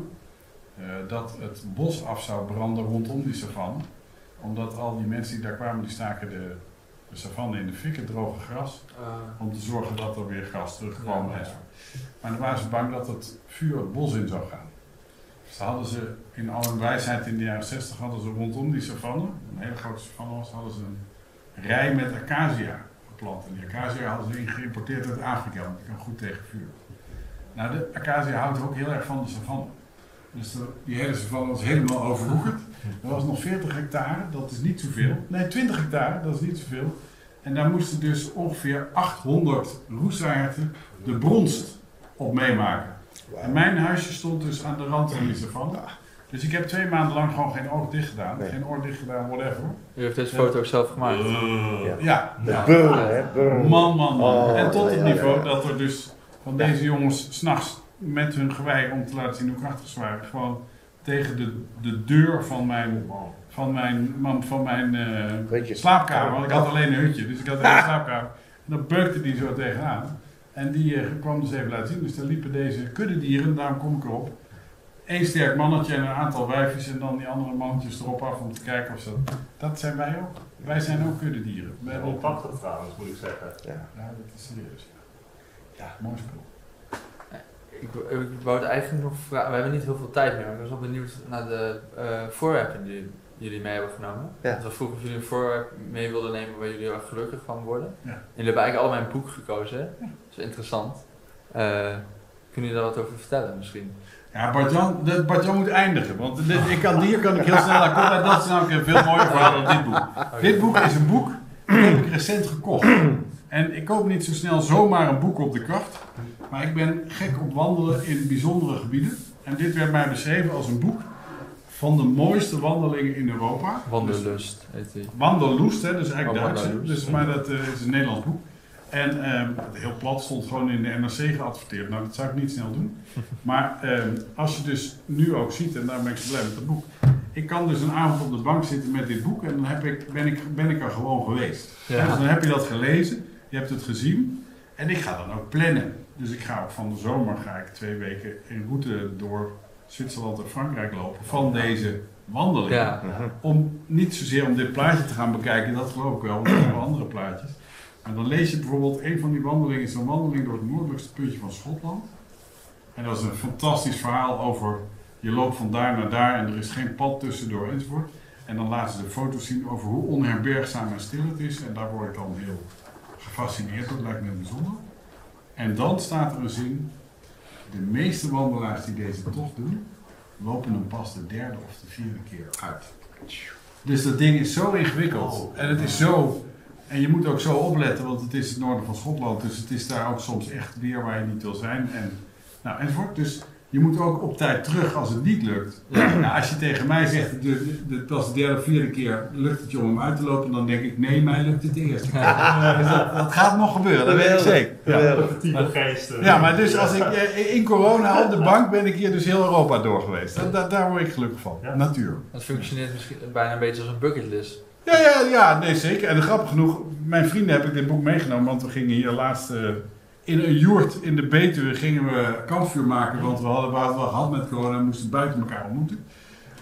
Speaker 5: eh, dat het bos af zou branden rondom die savanne. Omdat al die mensen die daar kwamen, die staken de, de savanne in de fik, het droge gras om te zorgen dat er weer gas terugkwam.
Speaker 2: Ja, ja.
Speaker 5: Maar dan waren ze bang dat het vuur het bos in zou gaan. Dan hadden ze in al hun wijsheid in de jaren 60 hadden ze rondom die savanne, een hele grote savanne hadden ze een rij met acacia geplant. En die acacia hadden ze geïmporteerd uit Afrika, want die kan goed tegen vuur. Nou, de acacia houdt ook heel erg van de savanne. Dus die hele savanne was helemaal overwoekerd. Er was nog 40 hectare, dat is niet zoveel. Nee, 20 hectare, dat is niet zoveel. En daar moesten dus ongeveer 800 roesaarten de bronst op meemaken. En mijn huisje stond dus aan de rand van die savanne. Dus ik heb twee maanden lang gewoon geen oog dicht gedaan.
Speaker 3: Nee.
Speaker 5: Geen oor dicht gedaan, whatever.
Speaker 2: U heeft deze foto ook zelf gemaakt.
Speaker 3: Ja.
Speaker 5: Ja,
Speaker 3: hè?
Speaker 5: Man, man, man.
Speaker 3: Oh,
Speaker 5: en tot het
Speaker 3: ja,
Speaker 5: niveau
Speaker 3: ja.
Speaker 5: dat er dus van deze jongens s'nachts met hun gewei om te laten zien hoe krachtig ze waren, gewoon tegen de, de deur van mijn, van mijn, man- van mijn eh, slaapkamer, want ik had alleen een hutje, dus ik had een slaapkamer. En dan beukte die zo tegenaan. En die eh, kwam dus even laten zien. Dus daar liepen deze kuddedieren, daarom kom ik erop. Eén sterk mannetje en een aantal wijfjes en dan die andere mannetjes erop af om te kijken of ze... Dat zijn wij ook. Wij zijn ook kuddedieren. Wij
Speaker 4: Wel
Speaker 5: hebben
Speaker 4: prachtig trouwens, moet ik zeggen.
Speaker 3: Ja.
Speaker 5: ja, dat is serieus. Ja, mooi spul.
Speaker 2: Ik, ik wou het eigenlijk nog vragen. We hebben niet heel veel tijd meer, maar ik was wel benieuwd naar de eh, voorwerpen die jullie mee hebben genomen.
Speaker 3: Ja.
Speaker 2: Dus we vroegen of jullie een voorwerp mee wilden nemen waar jullie heel erg gelukkig van worden.
Speaker 5: Ja.
Speaker 2: En jullie hebben eigenlijk allebei een boek gekozen. hè? Is interessant. Eh, kunnen jullie daar wat over vertellen misschien?
Speaker 5: Ja, Bart-Jan Bart-Jan moet eindigen. Want dit, ik kan, hier kan ik heel snel komen. Dat is namelijk een veel mooier verhaal dan dit boek. Dit boek is een boek, dat heb ik recent gekocht. En ik koop niet zo snel zomaar een boek op de kracht. Maar ik ben gek op wandelen in bijzondere gebieden. En dit werd mij beschreven als een boek van de mooiste wandelingen in Europa. Dus
Speaker 2: Wanderlust heet die.
Speaker 5: Wanderlust, hè, dus eigenlijk
Speaker 2: Oh,
Speaker 5: Duits. Dus, maar dat eh, is een Nederlands boek. En ehm, heel plat stond gewoon in de NRC geadverteerd. Nou, dat zou ik niet snel doen. Maar ehm, als je dus nu ook ziet, en daar ben ik zo blij met dat boek. Ik kan dus een avond op de bank zitten met dit boek en dan heb ik, ben, ik, ben ik er gewoon geweest.
Speaker 2: Ja.
Speaker 5: Dus dan heb je dat gelezen, je hebt het gezien en ik ga dan ook plannen. Dus ik ga ook van de zomer ga ik twee weken in route door Zwitserland en Frankrijk lopen van deze wandeling.
Speaker 2: Ja.
Speaker 3: Mhm.
Speaker 5: Om niet zozeer om dit plaatje te gaan bekijken, dat geloof ik wel, want er andere plaatjes. Maar dan lees je bijvoorbeeld, een van die wandelingen is een wandeling door het noordelijkste puntje van Schotland. En dat is een fantastisch verhaal over, je loopt van daar naar daar en er is geen pad tussendoor enzovoort. En dan laten ze de foto's zien over hoe onherbergzaam en stil het is. En daar word ik dan heel gefascineerd door, lijkt me bijzonder. En dan staat er een zin, de meeste wandelaars die deze tocht doen, lopen hem pas de derde of de vierde keer uit. Dus dat ding is zo ingewikkeld.
Speaker 4: Oh.
Speaker 5: En het is zo. En je moet ook zo opletten, want het is het noorden van Schotland. Dus het is daar ook soms echt weer waar je niet wil zijn. En, nou, enzovoort. Dus je moet ook op tijd terug als het niet lukt. Nou, als je tegen mij zegt, de, de, de, pas de derde of vierde keer lukt het je om hem uit te lopen, dan denk ik, nee, mij lukt het de eerste keer. Dus dat, dat gaat nog gebeuren, dat weet ik zeker. Ja.
Speaker 3: Geweldig.
Speaker 4: Dat type geest.
Speaker 5: Ja, maar dus als ik eh, in corona op de bank ben ik hier dus heel Europa door geweest. Da- da- daar word ik gelukkig van.
Speaker 4: Ja.
Speaker 5: Natuur.
Speaker 2: Dat functioneert misschien bijna een beetje als een bucketlist.
Speaker 5: Ja, ja, ja, nee zeker. En grappig genoeg, mijn vrienden heb ik dit boek meegenomen, want we gingen hier laatst eh, in een joert in de Betuwe gingen we kampvuur maken, want we hadden, we hadden wel gehad met corona en moesten buiten elkaar ontmoeten.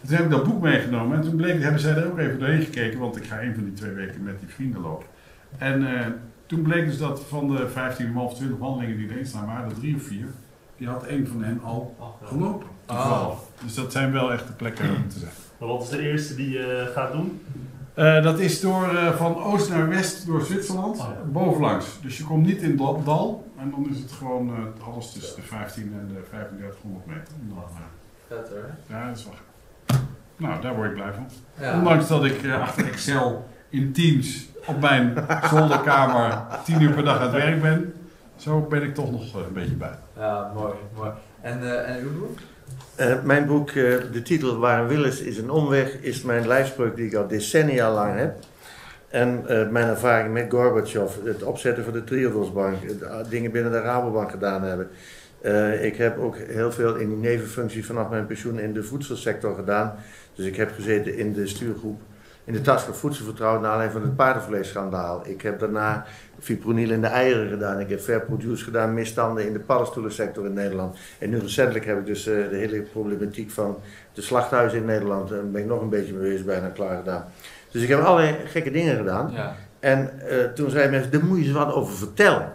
Speaker 5: Toen heb ik dat boek meegenomen en toen bleek, hebben zij er ook even doorheen gekeken, want ik ga een van die twee weken met die vrienden lopen. En eh, toen bleek dus dat van de 15, of 20 wandelingen die erin staan, waren er drie of vier. Die had een van hen al gelopen. toevallig. Dus dat zijn wel echte plekken om te zijn.
Speaker 4: Maar wat is de eerste die je gaat doen?
Speaker 5: Eh, dat is door, eh, van oost naar west door Zwitserland,
Speaker 4: Oh, ja.
Speaker 5: bovenlangs. Dus je komt niet in dat dal en dan is het gewoon eh, alles tussen de 15 en de 3500 meter. Dan,
Speaker 2: Vet hoor.
Speaker 5: ja, dat is wel. Nou, daar word ik blij van.
Speaker 2: Ja.
Speaker 5: Ondanks dat ik achter Excel in Teams op mijn zolderkamer 10 uur per dag aan het werk ben, zo ben ik toch nog een beetje bij.
Speaker 2: ja, mooi, mooi. En, en uw boek?
Speaker 3: Eh, mijn boek, eh, de titel Waar een wil is, een omweg, is mijn lijfspreuk die ik al decennia lang heb. En eh, mijn ervaring met Gorbachev, het opzetten van de Triodosbank, dingen binnen de Rabobank gedaan hebben. Ik heb ook heel veel in die nevenfunctie vanaf mijn pensioen in de voedselsector gedaan. Dus ik heb gezeten in de stuurgroep, in de taskforce voedselvertrouwen naar aanleiding van het paardenvleesschandaal. Ik heb daarna fipronil in de eieren gedaan. Ik heb fair produce gedaan, misstanden in de paddenstoelensector in Nederland. En nu recentelijk heb ik dus eh, de hele problematiek van de slachthuizen in Nederland. Daar ben ik nog een beetje mee bezig, bijna klaar gedaan. Dus ik heb allerlei gekke dingen gedaan.
Speaker 2: Ja.
Speaker 3: En eh, toen zeiden mensen, daar moet je eens wat over vertellen.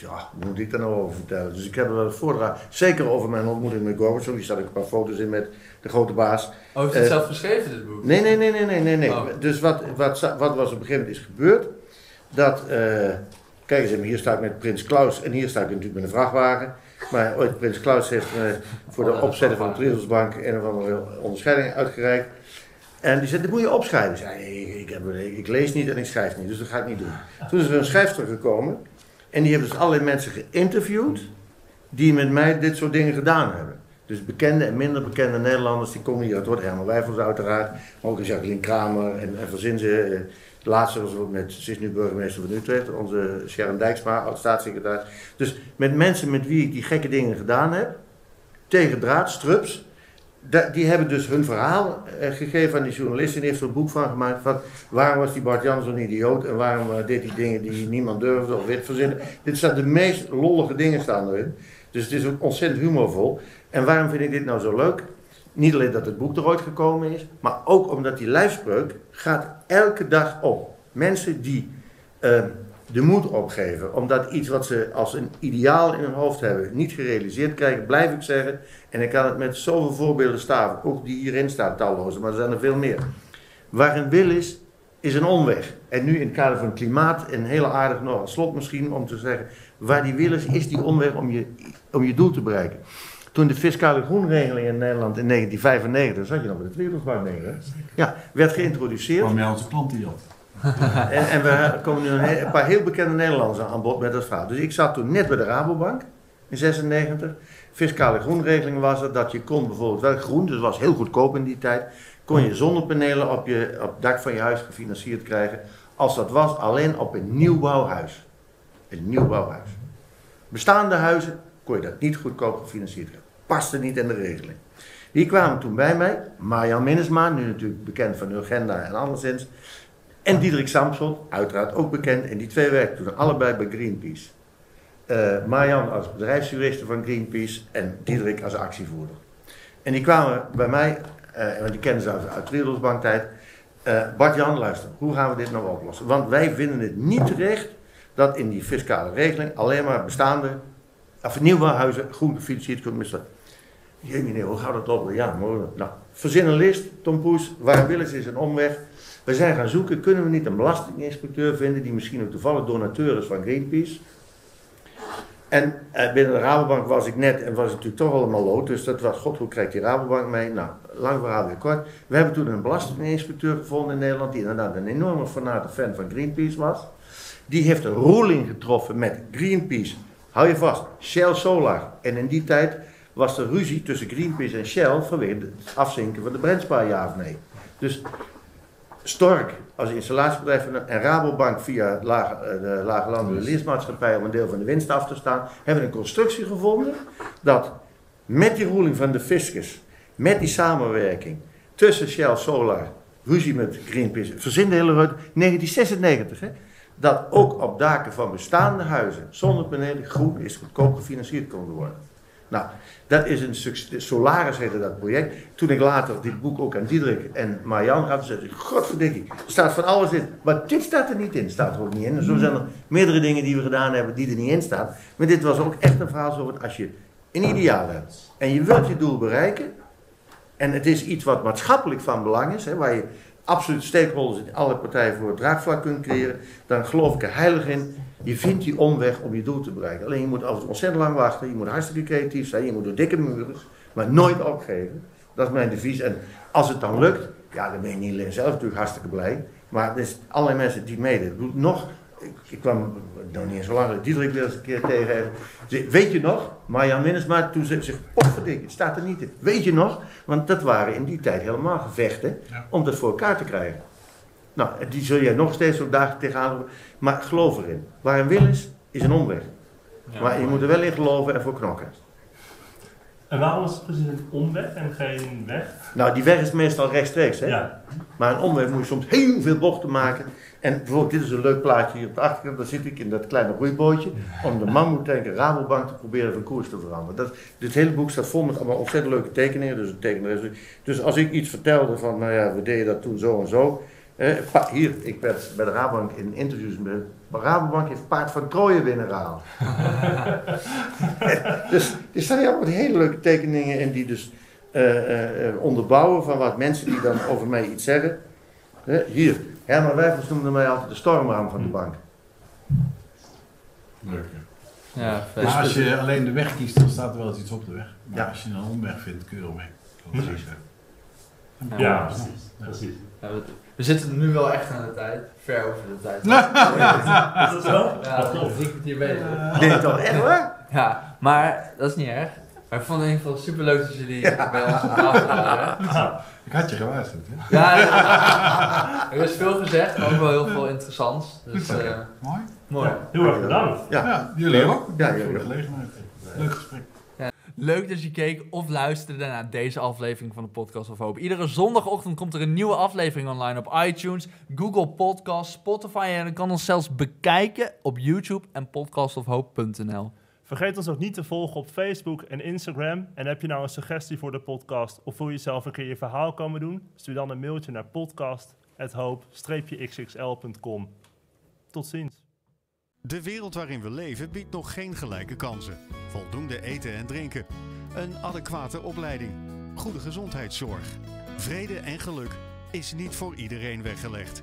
Speaker 3: Ja, moet ik daar nou over vertellen? Dus ik heb er wel een voordracht, zeker over mijn ontmoeting met Gorbachev. Die staat ook een paar foto's in met de grote baas.
Speaker 2: Oh, heeft u het
Speaker 3: Eh,
Speaker 2: zelf geschreven, dit boek?
Speaker 3: Nee, nee, nee, nee, nee, nee. nee.
Speaker 2: Oh.
Speaker 3: Dus wat, wat, wat was op een gegeven moment is gebeurd, dat, eh, kijk eens even, hier sta ik met Prins Klaus en hier sta ik natuurlijk met een vrachtwagen. Maar ooit, Prins Klaus heeft eh, voor de
Speaker 2: Oh,
Speaker 3: opzetten van de. Triodosbank een of andere onderscheiding uitgereikt. En die zei, dat moet je opschrijven. Ik zei, ik, ik, heb, ik lees niet en ik schrijf niet, dus dat ga ik niet doen. Toen is er een schrijfster gekomen en die heeft dus allerlei mensen geïnterviewd die met mij dit soort dingen gedaan hebben. Dus bekende en minder bekende Nederlanders die komen hier. Het wordt Herman Wijfels uiteraard, maar ook Jacqueline Kramer en, en verzin ze. eh, De laatste was ook met, ze is nu burgemeester van Utrecht, onze Sharon Dijksma, oud-staatssecretaris. Dus met mensen met wie ik die gekke dingen gedaan heb, tegen draad, strups, die hebben dus hun verhaal eh, gegeven aan die journalist en heeft er een boek van gemaakt van waarom was die Bart Jans zo'n idioot en waarom eh, deed hij dingen die niemand durfde of weet verzinnen. Dit staan de meest lollige dingen staan erin. Dus het is ook ontzettend humorvol. En waarom vind ik dit nou zo leuk? Niet alleen dat het boek er ooit gekomen is, maar ook omdat die lijfspreuk gaat elke dag op. Mensen die eh, de moed opgeven, omdat iets wat ze als een ideaal in hun hoofd hebben niet gerealiseerd krijgen, blijf ik zeggen. En ik kan het met zoveel voorbeelden staan, ook die hierin staan, talloze, maar er zijn er veel meer. Waar een wil is, is een omweg. En nu in het kader van klimaat een hele aardig nog als slot misschien om te zeggen, waar die wil is, is die omweg om je, om je doel te bereiken. Toen de fiscale groenregeling in Nederland in 1995, zat je nog bij de hè? Ja, werd geïntroduceerd.
Speaker 5: Kwam jij onze klant die had.
Speaker 3: En, en we komen nu een, een paar heel bekende Nederlanders aan bod met dat verhaal. Dus ik zat toen net bij de Rabobank in 96. Fiscale groenregeling was er dat je kon bijvoorbeeld wel groen, dus het was heel goedkoop in die tijd, kon je zonnepanelen op, je, op het dak van je huis gefinancierd krijgen. Als dat was alleen op een nieuwbouwhuis. Een nieuwbouwhuis. Bestaande huizen kon je dat niet goedkoop gefinancierd krijgen. Paste niet in de regeling. Die kwamen toen bij mij, Marjan Minnesma, nu natuurlijk bekend van Urgenda en anderszins. En Diederik Samson, uiteraard ook bekend. En die twee werkten toen allebei bij Greenpeace. Eh Marjan als bedrijfsjuriste van Greenpeace en Diederik als actievoerder. En die kwamen bij mij, eh, want die kennen ze uit, uit Wereldbanktijd. Eh Bart-Jan, luister, hoe gaan we dit nou oplossen? Want wij vinden het niet terecht dat in die fiscale regeling alleen maar bestaande, of nieuwbouwhuizen groen gefinancierd kunnen worden. Jee meneer, hoe gaat dat oplossen? Ja, mooi. Nou, verzin een list, Tom Poes, waar Willis is een omweg. We zijn gaan zoeken, kunnen we niet een belastinginspecteur vinden die misschien ook toevallig donateur is van Greenpeace. En eh, binnen de Rabobank was ik net en was het natuurlijk toch allemaal lood. Dus dat was, god, hoe krijgt die Rabobank mee? Nou, lang verhaal weer kort. We hebben toen een belastinginspecteur gevonden in Nederland, die inderdaad een enorme fanate fan van Greenpeace was. Die heeft een ruling getroffen met Greenpeace. Hou je vast, Shell Solar. En in die tijd was er ruzie tussen Greenpeace en Shell vanwege het afzinken van de Brentspaar, ja of nee. Dus Stork als installatiebedrijf en Rabobank via Lage, eh, de Lage Landelijke Leersmaatschappij om een deel van de winst af te staan, hebben een constructie gevonden dat met die ruling van de fiscus, met die samenwerking tussen Shell Solar, ruzie met Greenpeace, verzin de hele ruimte, 1996 hè, dat ook op daken van bestaande huizen zonnepanelen groen is goedkoop gefinancierd konden worden. Nou, dat is een succes. Solaris heette dat project. Toen ik later dit boek ook aan Diederik en Marjan gaf, zei ik: Godverdikkie, er staat van alles in. Maar dit staat er niet in, staat er ook niet in. En zo zijn er meerdere dingen die we gedaan hebben die er niet in staan. Maar dit was ook echt een verhaal van als je een ideaal hebt en je wilt je doel bereiken. En het is iets wat maatschappelijk van belang is, hè, waar je absoluut stakeholders in alle partijen voor het draagvlak kunt creëren. Dan geloof ik er heilig in. Je vindt die omweg om je doel te bereiken. Alleen je moet altijd ontzettend lang wachten. Je moet hartstikke creatief zijn. Je moet door dikke muren. Maar nooit opgeven. Dat is mijn devies. En als het dan lukt, ja, dan ben je niet alleen zelf natuurlijk hartstikke blij. Maar er zijn allerlei mensen die meedoen. Nog, ik, ik kwam nog niet eens zo lang, Diederik weer eens een keer tegen. Weet je nog, Marjan Minnesma, toen ze zich, potverdikke, het staat er niet in. Weet je nog? Want dat waren in die tijd helemaal gevechten
Speaker 5: Ja.
Speaker 3: om dat voor elkaar te krijgen. Nou, die zul jij nog steeds ook dagen tegenaan. Maar geloof erin. Waar een wil is, is een omweg. maar je moet er wel in geloven en voor knokken.
Speaker 4: En waarom is het precies een omweg en geen weg?
Speaker 3: Nou, die weg is meestal rechtstreeks. Hè?
Speaker 4: Ja.
Speaker 3: Maar een omweg moet je soms heel veel bochten maken. En bijvoorbeeld, dit is een leuk plaatje hier op de achterkant. Daar zit ik in dat kleine roeibootje. Om de mammoetanker Rabobank te proberen van koers te veranderen. Dat, dit hele boek staat vol met allemaal ontzettend leuke tekeningen. Dus, is- dus als ik iets vertelde van, nou ja, we deden dat toen zo en zo. Eh, hier, ik werd bij de Rabobank in interviews. Met, Rabobank heeft paard van Troje binnengehaald. dus er staan hier allemaal hele leuke tekeningen in die dus eh, eh, eh, onderbouwen van wat mensen die dan over mij iets zeggen. Hè, hier, Herman Wijfels noemde mij altijd de stormarm van de bank.
Speaker 5: Leuk, hè?
Speaker 2: Ja, vet.
Speaker 5: Maar als je alleen de weg kiest, dan staat er wel eens iets op de weg. Maar
Speaker 3: Ja.
Speaker 5: als je een omweg vindt, kun je. Dat
Speaker 4: Precies.
Speaker 2: Ja.
Speaker 4: Ja, precies. precies.
Speaker 2: Ja, we, we zitten nu wel echt aan de tijd. Ver over de tijd.
Speaker 4: Is dat zo?
Speaker 2: Ja,
Speaker 4: Wat tof.
Speaker 2: drie kwartier bezig.
Speaker 3: Ik denk toch echt waar?
Speaker 2: Ja, maar dat is niet erg. Maar ik vond het in ieder geval super leuk dat jullie bij ons tafel waren.
Speaker 4: Nou,
Speaker 5: Ik had je gewaarschuwd, hè?
Speaker 2: Ja, er is veel gezegd, maar ook wel heel veel interessants. Dus eh,
Speaker 5: Mooi.
Speaker 2: mooi.
Speaker 4: ja, heel erg bedankt.
Speaker 3: Ja.
Speaker 5: Ja, jullie ook.
Speaker 3: Ja, jullie
Speaker 5: voor de
Speaker 3: ook.
Speaker 5: gelegenheid. Leuk gesprek.
Speaker 2: Leuk dat je keek of luisterde naar deze aflevering van de Podcast of Hoop. Iedere zondagochtend komt er een nieuwe aflevering online op iTunes, Google Podcasts, Spotify en je kan ons zelfs bekijken op YouTube en podcastofhoop.nl.
Speaker 4: Vergeet ons ook niet te volgen op Facebook en Instagram. En heb je nou een suggestie voor de podcast of wil je zelf een keer je verhaal komen doen? Stuur dan een mailtje naar podcast.hoop-xxl.com. Tot ziens.
Speaker 1: De wereld waarin we leven biedt nog geen gelijke kansen. Voldoende eten en drinken. Een adequate opleiding. Goede gezondheidszorg. Vrede en geluk is niet voor iedereen weggelegd.